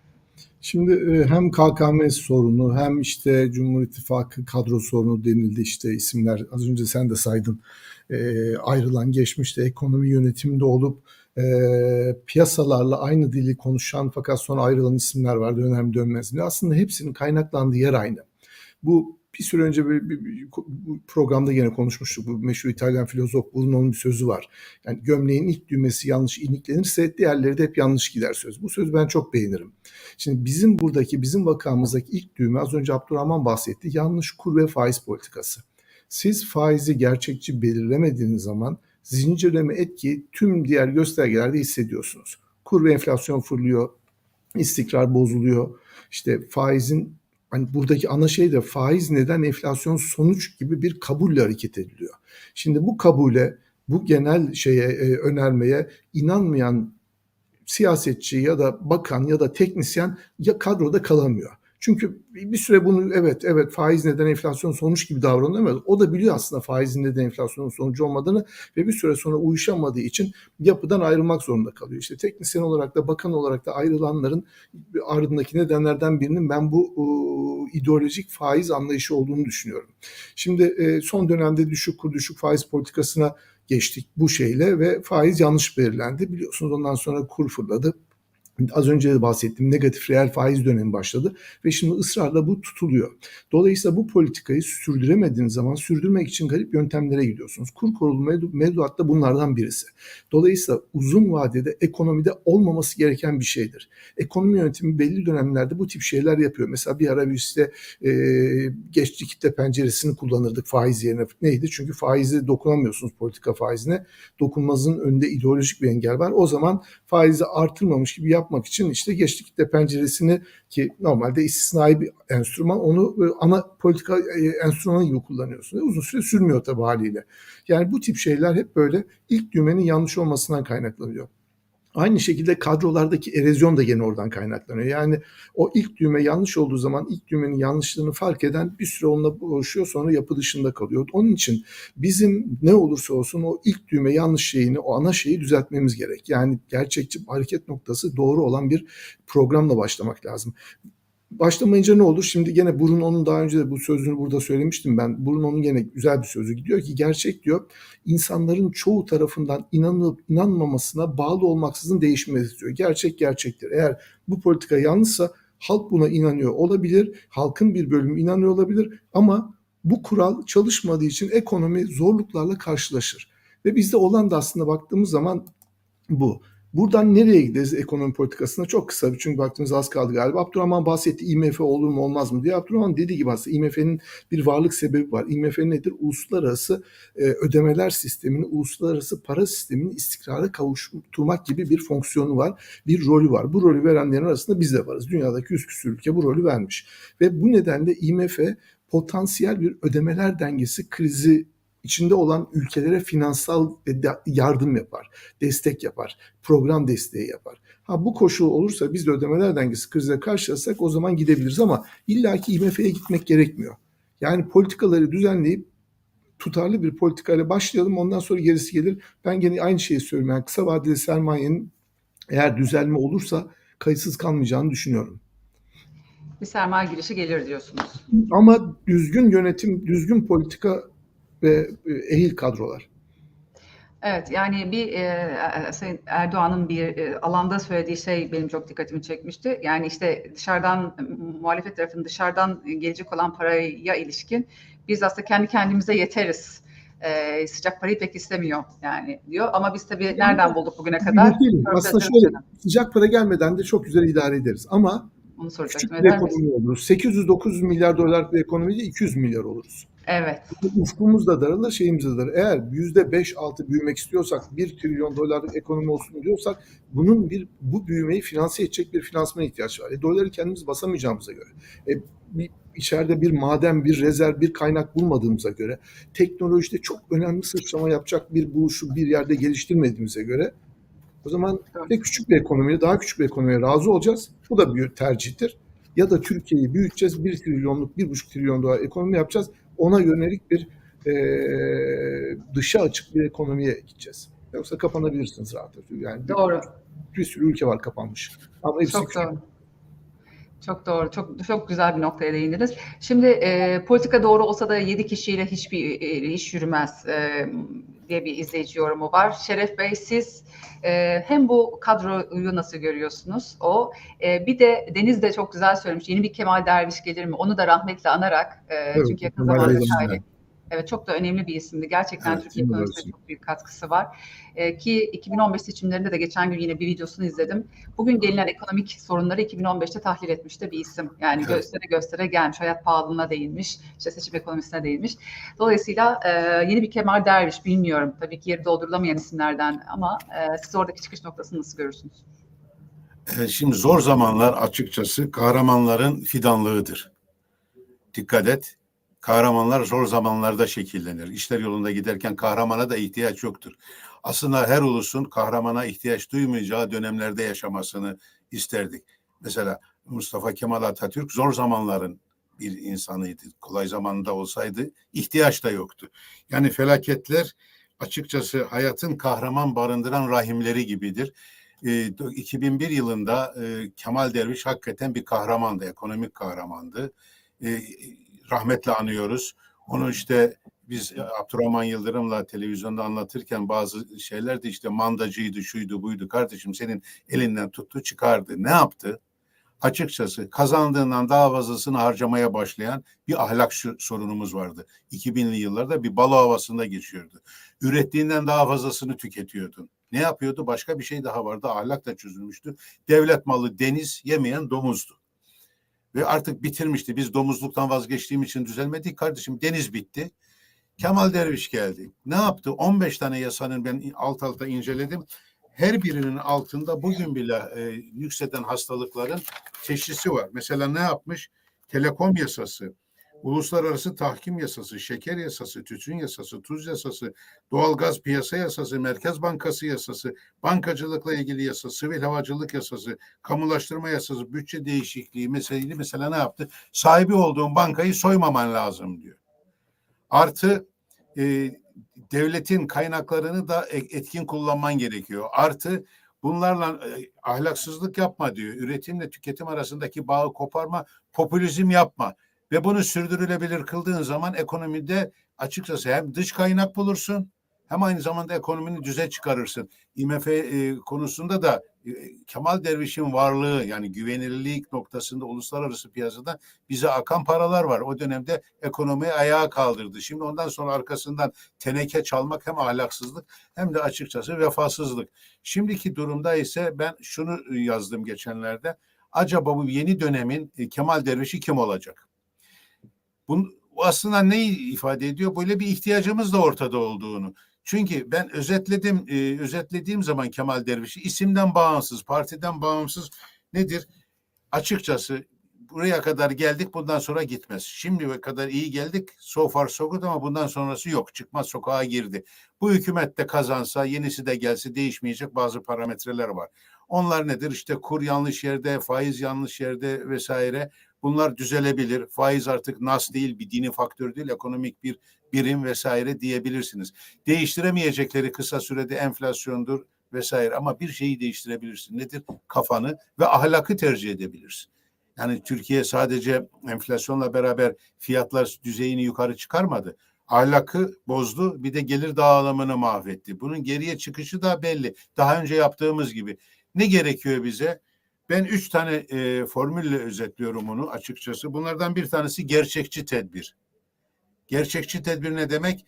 Şimdi e, hem KKM sorunu hem işte Cumhur İttifakı kadro sorunu denildi işte isimler az önce sen de saydın E, ayrılan geçmişte ekonomi yönetiminde olup e, piyasalarla aynı dili konuşan fakat sonra ayrılan isimler var dönem dönmez. Aslında hepsinin kaynaklandığı yer aynı. Bu bir süre önce bir, bir- bir- programda yine konuşmuştuk. Bu meşhur İtalyan filozof Bruno'nun bir sözü var. Yani gömleğin ilk düğmesi yanlış iniklenirse diğerleri de hep yanlış gider söz. Bu sözü ben çok beğenirim. Şimdi bizim buradaki, bizim vakamızdaki ilk düğme az önce Abdurrahman bahsetti. Yanlış kur ve faiz politikası. Siz faizi gerçekçi belirlemediğiniz zaman zincirleme etki tüm diğer göstergelerde hissediyorsunuz. Kur ve enflasyon fırlıyor, istikrar bozuluyor. İşte faizin hani buradaki ana şey de faiz neden enflasyon sonuç gibi bir kabulle hareket ediliyor. Şimdi bu kabule, bu genel şeye e, önermeye inanmayan siyasetçi ya da bakan ya da teknisyen ya kadroda kalamıyor. Çünkü bir süre bunu evet evet faiz neden enflasyon sonuç gibi davranıyor ama o da biliyor aslında faizin neden enflasyonun sonucu olmadığını ve bir süre sonra uyuşamadığı için yapıdan ayrılmak zorunda kalıyor. İşte teknisyen olarak da bakan olarak da ayrılanların ardındaki nedenlerden birinin ben bu e, ideolojik faiz anlayışı olduğunu düşünüyorum. Şimdi e, son dönemde düşük kur düşük faiz politikasına geçtik bu şeyle ve faiz yanlış belirlendi. Biliyorsunuz ondan sonra kur fırladı. Az önce de bahsettiğim negatif reel faiz dönemi başladı ve şimdi ısrarla bu tutuluyor. Dolayısıyla bu politikayı sürdüremediğiniz zaman sürdürmek için garip yöntemlere gidiyorsunuz. Kur korulu mevdu- mevduat da bunlardan birisi. Dolayısıyla uzun vadede ekonomide olmaması gereken bir şeydir. Ekonomi yönetimi belli dönemlerde bu tip şeyler yapıyor. Mesela bir ara biz işte e, geçti kitle penceresini kullanırdık faiz yerine. Neydi? Çünkü faizi dokunamıyorsunuz politika faizine. Dokunmazın önünde ideolojik bir engel var. O zaman faizi artırmamış gibi yapmak için işte geçti kitle penceresini ki normalde istisnai bir enstrüman onu e, ana politika e, enstrümanı gibi kullanıyorsunuz. Uzun süre sürmüyor tabii haliyle. Yani bu tip şeyler hep böyle ilk düğmenin yanlış olmasından kaynaklanıyor. Aynı şekilde kadrolardaki erozyon da gene oradan kaynaklanıyor. Yani o ilk düğme yanlış olduğu zaman ilk düğmenin yanlışlığını fark eden bir süre onunla boğuşuyor sonra yapı dışında kalıyor. Onun için bizim ne olursa olsun o ilk düğme yanlış şeyini, o ana şeyi düzeltmemiz gerek. Yani gerçekçi hareket noktası doğru olan bir programla başlamak lazım. Başlamayınca ne olur? Şimdi gene Bruno'nun daha önce de bu sözünü burada söylemiştim ben. Bruno'nun gene güzel bir sözü gidiyor ki gerçek diyor insanların çoğu tarafından inanılıp inanmamasına bağlı olmaksızın değişmez diyor. Gerçek gerçektir. Eğer bu politika yanlışsa halk buna inanıyor olabilir. Halkın bir bölümü inanıyor olabilir ama bu kural çalışmadığı için ekonomi zorluklarla karşılaşır. Ve bizde olan da aslında baktığımız zaman bu. Buradan nereye gideriz ekonomi politikasına? Çok kısa çünkü baktığımız az kaldı galiba. Abdurrahman bahsetti IMF olur mu olmaz mı diye. Abdurrahman dediği gibi aslında IMF'nin bir varlık sebebi var. IMF nedir? Uluslararası e, ödemeler sistemini, uluslararası para sistemini istikrara kavuşturmak gibi bir fonksiyonu var. Bir rolü var. Bu rolü verenlerin arasında biz de varız. Dünyadaki yüz küsur ülke bu rolü vermiş. Ve bu nedenle IMF potansiyel bir ödemeler dengesi krizi içinde olan ülkelere finansal yardım yapar, destek yapar, program desteği yapar. Ha bu koşul olursa biz de ödemeler dengesi krize karşılasak o zaman gidebiliriz ama illaki IMF'ye gitmek gerekmiyor. Yani politikaları düzenleyip tutarlı bir politikayla başlayalım ondan sonra gerisi gelir. Ben gene aynı şeyi söylüyorum. Yani kısa vadeli sermayenin eğer düzelme olursa kayıtsız kalmayacağını düşünüyorum. Bir sermaye girişi gelir diyorsunuz. Ama düzgün yönetim, düzgün politika ve ehil kadrolar. Evet yani bir e, Sayın Erdoğan'ın bir e, alanda söylediği şey benim çok dikkatimi çekmişti. Yani işte dışarıdan muhalefet tarafının dışarıdan gelecek olan paraya ilişkin biz aslında kendi kendimize yeteriz. E, sıcak parayı pek istemiyor yani diyor. Ama biz tabii nereden bulduk bugüne kadar? Değil. Aslında şöyle sıcak para gelmeden de çok güzel idare ederiz. Ama Onu küçük bir Eder misin? ekonomi oluruz. 800-900 milyar dolarlık bir ekonomide 200 milyar oluruz. Evet. Ufkumuz da daralır, şeyimiz de daralır. Eğer %5-6 büyümek istiyorsak, 1 trilyon dolarlık ekonomi olsun diyorsak bunun bir bu büyümeyi finanse edecek bir finansmana ihtiyaç var. E, doları kendimiz basamayacağımıza göre, e, bir, içeride bir maden, bir rezerv, bir kaynak bulmadığımıza göre, teknolojide çok önemli sıçrama yapacak bir buluşu bir yerde geliştirmediğimize göre o zaman ya küçük bir ekonomiye, daha küçük bir ekonomiye razı olacağız. Bu da bir tercihtir. Ya da Türkiye'yi büyüteceğiz, 1 trilyonluk, 1,5 trilyon dolar ekonomi yapacağız. Ona yönelik bir eee dışa açık bir ekonomiye gideceğiz. Yoksa kapanabilirsiniz rahat. Yani bir, Doğru. bir sürü ülke var kapanmış. Ama hepsi Çok küçük. doğru. Çok doğru. Çok çok güzel bir noktaya değindiniz. Şimdi e, politika doğru olsa da 7 kişiyle hiçbir e, iş yürümez e, diye bir izleyici yorumu var. Şeref Bey siz e, hem bu kadroyu nasıl görüyorsunuz? O e, bir de Deniz de çok güzel söylemiş. Yeni bir Kemal Derviş gelir mi? Onu da rahmetle anarak e, Evet, çünkü yakın zamanda şahit Evet çok da önemli bir isimdi. Gerçekten Evet, Türkiye ekonomisine çok büyük katkısı var. Ee, ki 2015 seçimlerinde de geçen gün yine bir videosunu izledim. Bugün gelinen ekonomik sorunları 2015'te tahlil etmiş de bir isim. Yani Evet. göstere göstere gelmiş. Hayat pahalılığına değinmiş. işte seçim ekonomisine değinmiş. Dolayısıyla e, yeni bir Kemal Derviş bilmiyorum. Tabii ki yeri doldurulamayan isimlerden ama e, siz oradaki çıkış noktasını nasıl görürsünüz? E, Şimdi zor zamanlar açıkçası kahramanların fidanlığıdır. Dikkat et. Kahramanlar zor zamanlarda şekillenir. İşler yolunda giderken kahramana da ihtiyaç yoktur. Aslında her ulusun kahramana ihtiyaç duymayacağı dönemlerde yaşamasını isterdik. Mesela Mustafa Kemal Atatürk zor zamanların bir insanıydı. Kolay zamanında olsaydı ihtiyaç da yoktu. Yani felaketler açıkçası hayatın kahraman barındıran rahimleri gibidir. E, 2001 yılında e, Kemal Derviş hakikaten bir kahramandı, ekonomik kahramandı. E, rahmetle anıyoruz. Onu işte biz e, Abdurrahman Yıldırım'la televizyonda anlatırken bazı şeyler de işte mandacıydı, şuydu, buydu. Kardeşim senin elinden tuttu, çıkardı. Ne yaptı? Açıkçası kazandığından daha fazlasını harcamaya başlayan bir ahlak sorunumuz vardı. 2000'li yıllarda bir balo havasında geçiyordu. Ürettiğinden daha fazlasını tüketiyordun. Ne yapıyordu? Başka bir şey daha vardı. Ahlak da çözülmüştü. Devlet malı deniz yemeyen domuzdu. Ve artık bitirmişti. Biz domuzluktan vazgeçtiğim için düzelmedik. Kardeşim deniz bitti. Kemal Derviş geldi. Ne yaptı? 15 tane yasanın ben alt alta inceledim. Her birinin altında bugün bile e, yükselen hastalıkların teşhisi var. Mesela ne yapmış? Telekom yasası, uluslararası tahkim yasası, şeker yasası, tütün yasası, tuz yasası, doğalgaz piyasa yasası, Merkez Bankası yasası, bankacılıkla ilgili yasa, sivil havacılık yasası, kamulaştırma yasası, bütçe değişikliği meseleli mesela ne yaptı? Sahibi olduğun bankayı soymaman lazım diyor. Artı e, devletin kaynaklarını da e- etkin kullanman gerekiyor. Artı bunlarla e, ahlaksızlık yapma diyor. Üretimle tüketim arasındaki bağı koparma, popülizm yapma. Ve bunu sürdürülebilir kıldığın zaman ekonomide açıkçası hem dış kaynak bulursun hem aynı zamanda ekonomini düze çıkarırsın. IMF e, konusunda da e, Kemal Derviş'in varlığı yani güvenilirlik noktasında uluslararası piyasada bize akan paralar var. O dönemde ekonomiyi ayağa kaldırdı. Şimdi ondan sonra arkasından teneke çalmak hem ahlaksızlık hem de açıkçası vefasızlık. Şimdiki durumda ise ben şunu yazdım geçenlerde. Acaba bu yeni dönemin e, Kemal Derviş'i kim olacak? Bunun bu aslında neyi ifade ediyor? Böyle bir ihtiyacımız da ortada olduğunu. Çünkü ben özetledim, e, özetlediğim zaman Kemal Derviş'i isimden bağımsız, partiden bağımsız nedir? Açıkçası buraya kadar geldik bundan sonra gitmez. Şimdiye kadar iyi geldik so far so good ama bundan sonrası yok. Çıkmaz sokağa girdi. Bu hükümet de kazansa yenisi de gelse değişmeyecek bazı parametreler var. Onlar nedir? İşte kur yanlış yerde, faiz yanlış yerde vesaire. Bunlar düzelebilir. Faiz artık nas değil, bir dini faktör değil, ekonomik bir birim vesaire diyebilirsiniz. Değiştiremeyecekleri kısa sürede enflasyondur vesaire ama bir şeyi değiştirebilirsin. Nedir? Kafanı ve ahlakı tercih edebilirsin. Yani Türkiye sadece enflasyonla beraber fiyatlar düzeyini yukarı çıkarmadı. ahlakı bozdu bir de gelir dağılımını mahvetti. Bunun geriye çıkışı da belli. Daha önce yaptığımız gibi. Ne gerekiyor bize? Ben üç tane e, formülle özetliyorum onu açıkçası. Bunlardan bir tanesi gerçekçi tedbir. Gerçekçi tedbir ne demek?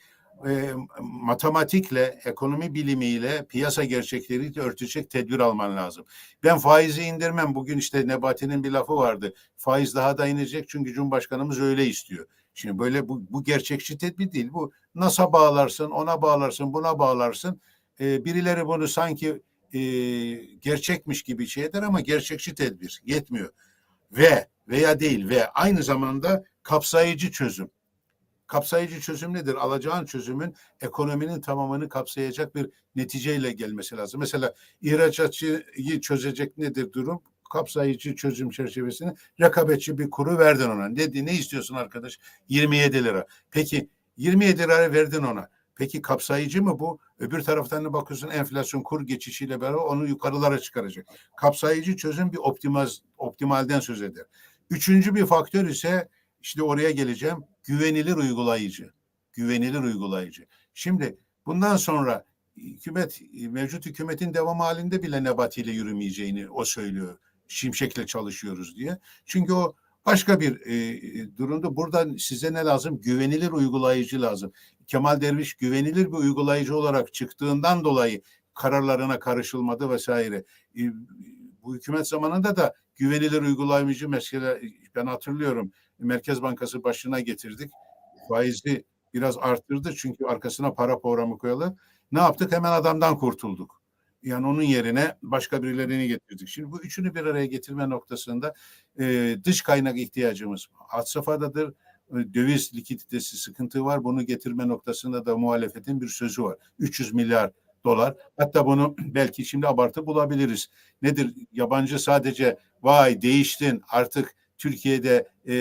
E, matematikle, ekonomi bilimiyle, piyasa gerçekleriyle örtecek tedbir alman lazım. Ben faizi indirmem. Bugün işte Nebati'nin bir lafı vardı. Faiz daha da inecek çünkü Cumhurbaşkanımız öyle istiyor. Şimdi böyle bu, bu gerçekçi tedbir değil. Bu NAS'a bağlarsın, ona bağlarsın, buna bağlarsın. E, birileri bunu sanki e, gerçekmiş gibi şey eder ama gerçekçi tedbir yetmiyor. Ve veya değil ve aynı zamanda kapsayıcı çözüm. Kapsayıcı çözüm nedir? Alacağın çözümün ekonominin tamamını kapsayacak bir neticeyle gelmesi lazım. Mesela ihracatçıyı çözecek nedir durum? Kapsayıcı çözüm çerçevesinde rekabetçi bir kuru verdin ona. Ne, ne istiyorsun arkadaş? 27 lira. Peki 27 lira verdin ona. Peki kapsayıcı mı bu? Öbür taraftan da bakıyorsun enflasyon kur geçişiyle beraber onu yukarılara çıkaracak. Kapsayıcı çözüm bir optimal, optimalden söz eder. Üçüncü bir faktör ise işte oraya geleceğim. Güvenilir uygulayıcı. Güvenilir uygulayıcı. Şimdi bundan sonra hükümet mevcut hükümetin devam halinde bile Nebati ile yürümeyeceğini o söylüyor. Şimşek'le çalışıyoruz diye. Çünkü o başka bir e, durumda. Burada size ne lazım? Güvenilir uygulayıcı lazım. Kemal Derviş güvenilir bir uygulayıcı olarak çıktığından dolayı kararlarına karışılmadı vesaire. E, bu hükümet zamanında da güvenilir uygulayıcı mesela ben hatırlıyorum Merkez Bankası başına getirdik. Faizi biraz arttırdı çünkü arkasına para programı koyalı. Ne yaptık? Hemen adamdan kurtulduk. Yani onun yerine başka birilerini getirdik. Şimdi bu üçünü bir araya getirme noktasında e, dış kaynak ihtiyacımız had safhadadır. Döviz likiditesi sıkıntı var. Bunu getirme noktasında da muhalefetin bir sözü var. 300 milyar dolar. Hatta bunu belki şimdi abartı bulabiliriz. Nedir? Yabancı sadece vay değiştin artık Türkiye'de e,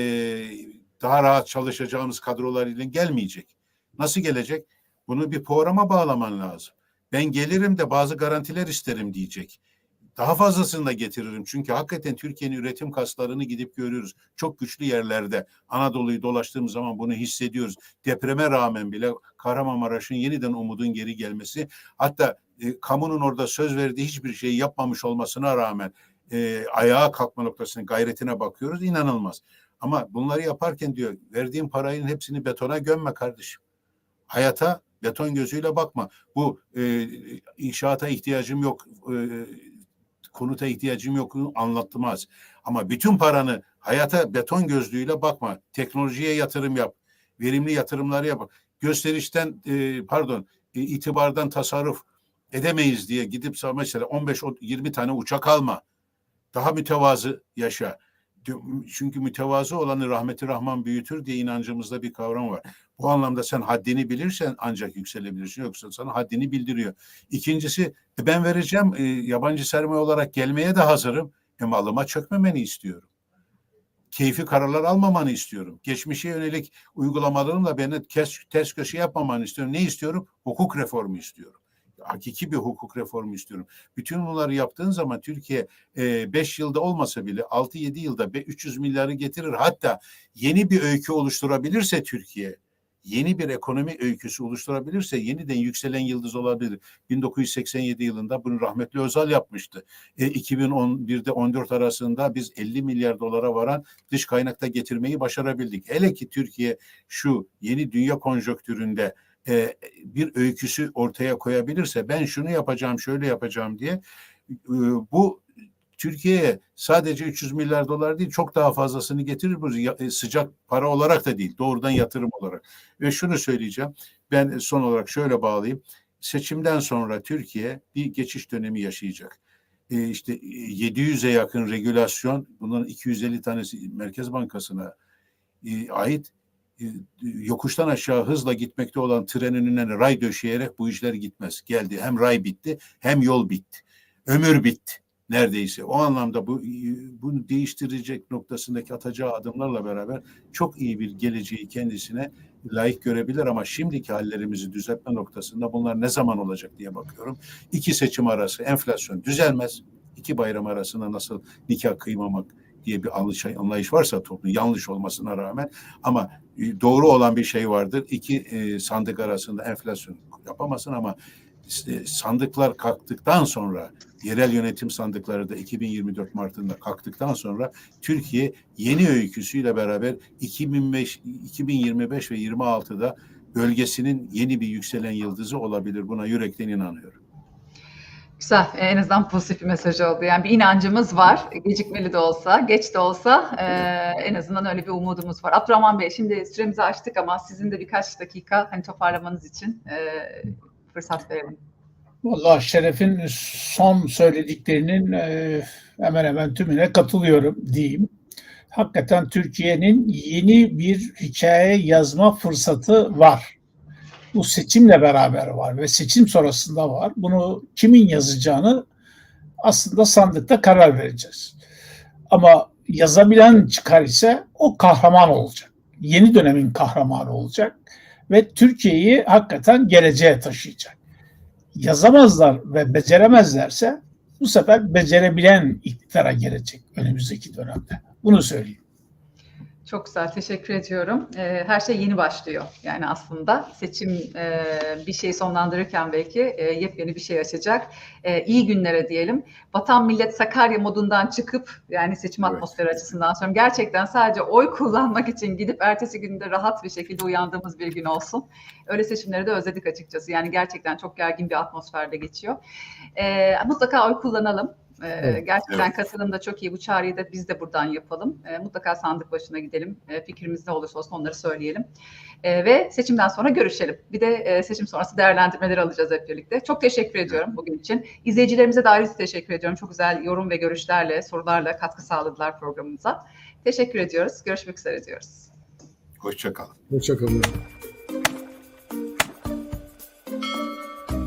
daha rahat çalışacağımız kadrolar ile gelmeyecek. Nasıl gelecek? Bunu bir programa bağlaman lazım. Ben gelirim de bazı garantiler isterim diyecek. Daha fazlasını da getiririm. Çünkü hakikaten Türkiye'nin üretim kaslarını gidip görüyoruz. Çok güçlü yerlerde. Anadolu'yu dolaştığımız zaman bunu hissediyoruz. Depreme rağmen bile Kahramanmaraş'ın yeniden umudun geri gelmesi. Hatta e, kamunun orada söz verdiği hiçbir şeyi yapmamış olmasına rağmen e, ayağa kalkma noktasının gayretine bakıyoruz. inanılmaz. Ama bunları yaparken diyor verdiğim parayın hepsini betona gömme kardeşim. Hayata beton gözüyle bakma. Bu e, inşaata ihtiyacım yok, e, konuta ihtiyacım yok anlatmaz. Ama bütün paranı hayata beton gözlüğüyle bakma. Teknolojiye yatırım yap. Verimli yatırımları yap. Gösterişten e, pardon e, itibardan tasarruf edemeyiz diye gidip mesela 15-20 tane uçak alma. Daha mütevazı yaşa. Çünkü mütevazı olanı rahmeti rahman büyütür diye inancımızda bir kavram var. Bu anlamda sen haddini bilirsen ancak yükselebilirsin. Yoksa sana haddini bildiriyor. İkincisi e, ben vereceğim e, yabancı sermaye olarak gelmeye de hazırım. E malıma çökmemeni istiyorum. Keyfi kararlar almamanı istiyorum. Geçmişe yönelik uygulamalarımla beni ters, ters köşe yapmamanı istiyorum. Ne istiyorum? Hukuk reformu istiyorum hakiki bir hukuk reformu istiyorum. Bütün bunları yaptığın zaman Türkiye 5 e, yılda olmasa bile 6-7 yılda 300 milyarı getirir. Hatta yeni bir öykü oluşturabilirse Türkiye yeni bir ekonomi öyküsü oluşturabilirse yeniden yükselen yıldız olabilir. 1987 yılında bunu rahmetli Özal yapmıştı. E, 2011'de 14 arasında biz 50 milyar dolara varan dış kaynakta getirmeyi başarabildik. Hele ki Türkiye şu yeni dünya konjonktüründe e, bir öyküsü ortaya koyabilirse ben şunu yapacağım şöyle yapacağım diye e, bu Türkiye'ye sadece 300 milyar dolar değil çok daha fazlasını getirir bu e, sıcak para olarak da değil doğrudan yatırım olarak. Ve şunu söyleyeceğim ben son olarak şöyle bağlayayım. Seçimden sonra Türkiye bir geçiş dönemi yaşayacak. E, işte 700'e yakın regülasyon bunların 250 tanesi Merkez Bankası'na e, ait yokuştan aşağı hızla gitmekte olan trenin önüne ray döşeyerek bu işler gitmez. Geldi hem ray bitti hem yol bitti. Ömür bitti neredeyse. O anlamda bu bunu değiştirecek noktasındaki atacağı adımlarla beraber çok iyi bir geleceği kendisine layık görebilir ama şimdiki hallerimizi düzeltme noktasında bunlar ne zaman olacak diye bakıyorum. İki seçim arası enflasyon düzelmez. İki bayram arasında nasıl nikah kıymamak diye bir anlayış, varsa toplum yanlış olmasına rağmen ama e, doğru olan bir şey vardır. İki e, sandık arasında enflasyon yapamazsın ama sandıklar kalktıktan sonra yerel yönetim sandıkları da 2024 Mart'ında kalktıktan sonra Türkiye yeni öyküsüyle beraber 2005, 2025 ve 26'da bölgesinin yeni bir yükselen yıldızı olabilir. Buna yürekten inanıyorum. Güzel. E, En azından pozitif bir mesaj oldu. Yani bir inancımız var. Gecikmeli de olsa, geç de olsa e, en azından öyle bir umudumuz var. Abdurrahman Bey şimdi süremizi açtık ama sizin de birkaç dakika hani toparlamanız için e, fırsat verelim. Vallahi Şeref'in son söylediklerinin e, hemen hemen tümüne katılıyorum diyeyim. Hakikaten Türkiye'nin yeni bir hikaye yazma fırsatı var. Bu seçimle beraber var ve seçim sonrasında var. Bunu kimin yazacağını aslında sandıkta karar vereceğiz. Ama yazabilen çıkar ise o kahraman olacak. Yeni dönemin kahramanı olacak ve Türkiye'yi hakikaten geleceğe taşıyacak yazamazlar ve beceremezlerse bu sefer becerebilen iktidara gelecek önümüzdeki dönemde. Bunu söyleyeyim. Çok güzel, teşekkür ediyorum. E, her şey yeni başlıyor. Yani aslında seçim e, bir şeyi sonlandırırken belki e, yepyeni bir şey açacak. E, iyi günlere diyelim. Vatan millet Sakarya modundan çıkıp yani seçim Evet. atmosferi açısından sonra gerçekten sadece oy kullanmak için gidip ertesi günde rahat bir şekilde uyandığımız bir gün olsun. Öyle seçimleri de özledik açıkçası. Yani gerçekten çok gergin bir atmosferde geçiyor. E, mutlaka oy kullanalım. Ee, Evet, gerçekten evet. katılım da çok iyi. Bu çağrıyı da biz de buradan yapalım. Ee, mutlaka sandık başına gidelim. Ee, fikrimiz ne olursa olsun onları söyleyelim. Ee, ve seçimden sonra görüşelim. Bir de e, seçim sonrası değerlendirmeleri alacağız hep birlikte. Çok teşekkür ediyorum bugün için. İzleyicilerimize de ayrıca teşekkür ediyorum. Çok güzel yorum ve görüşlerle, sorularla katkı sağladılar programımıza. Teşekkür ediyoruz. Görüşmek üzere diyoruz. Hoşçakalın. Hoşçakalın.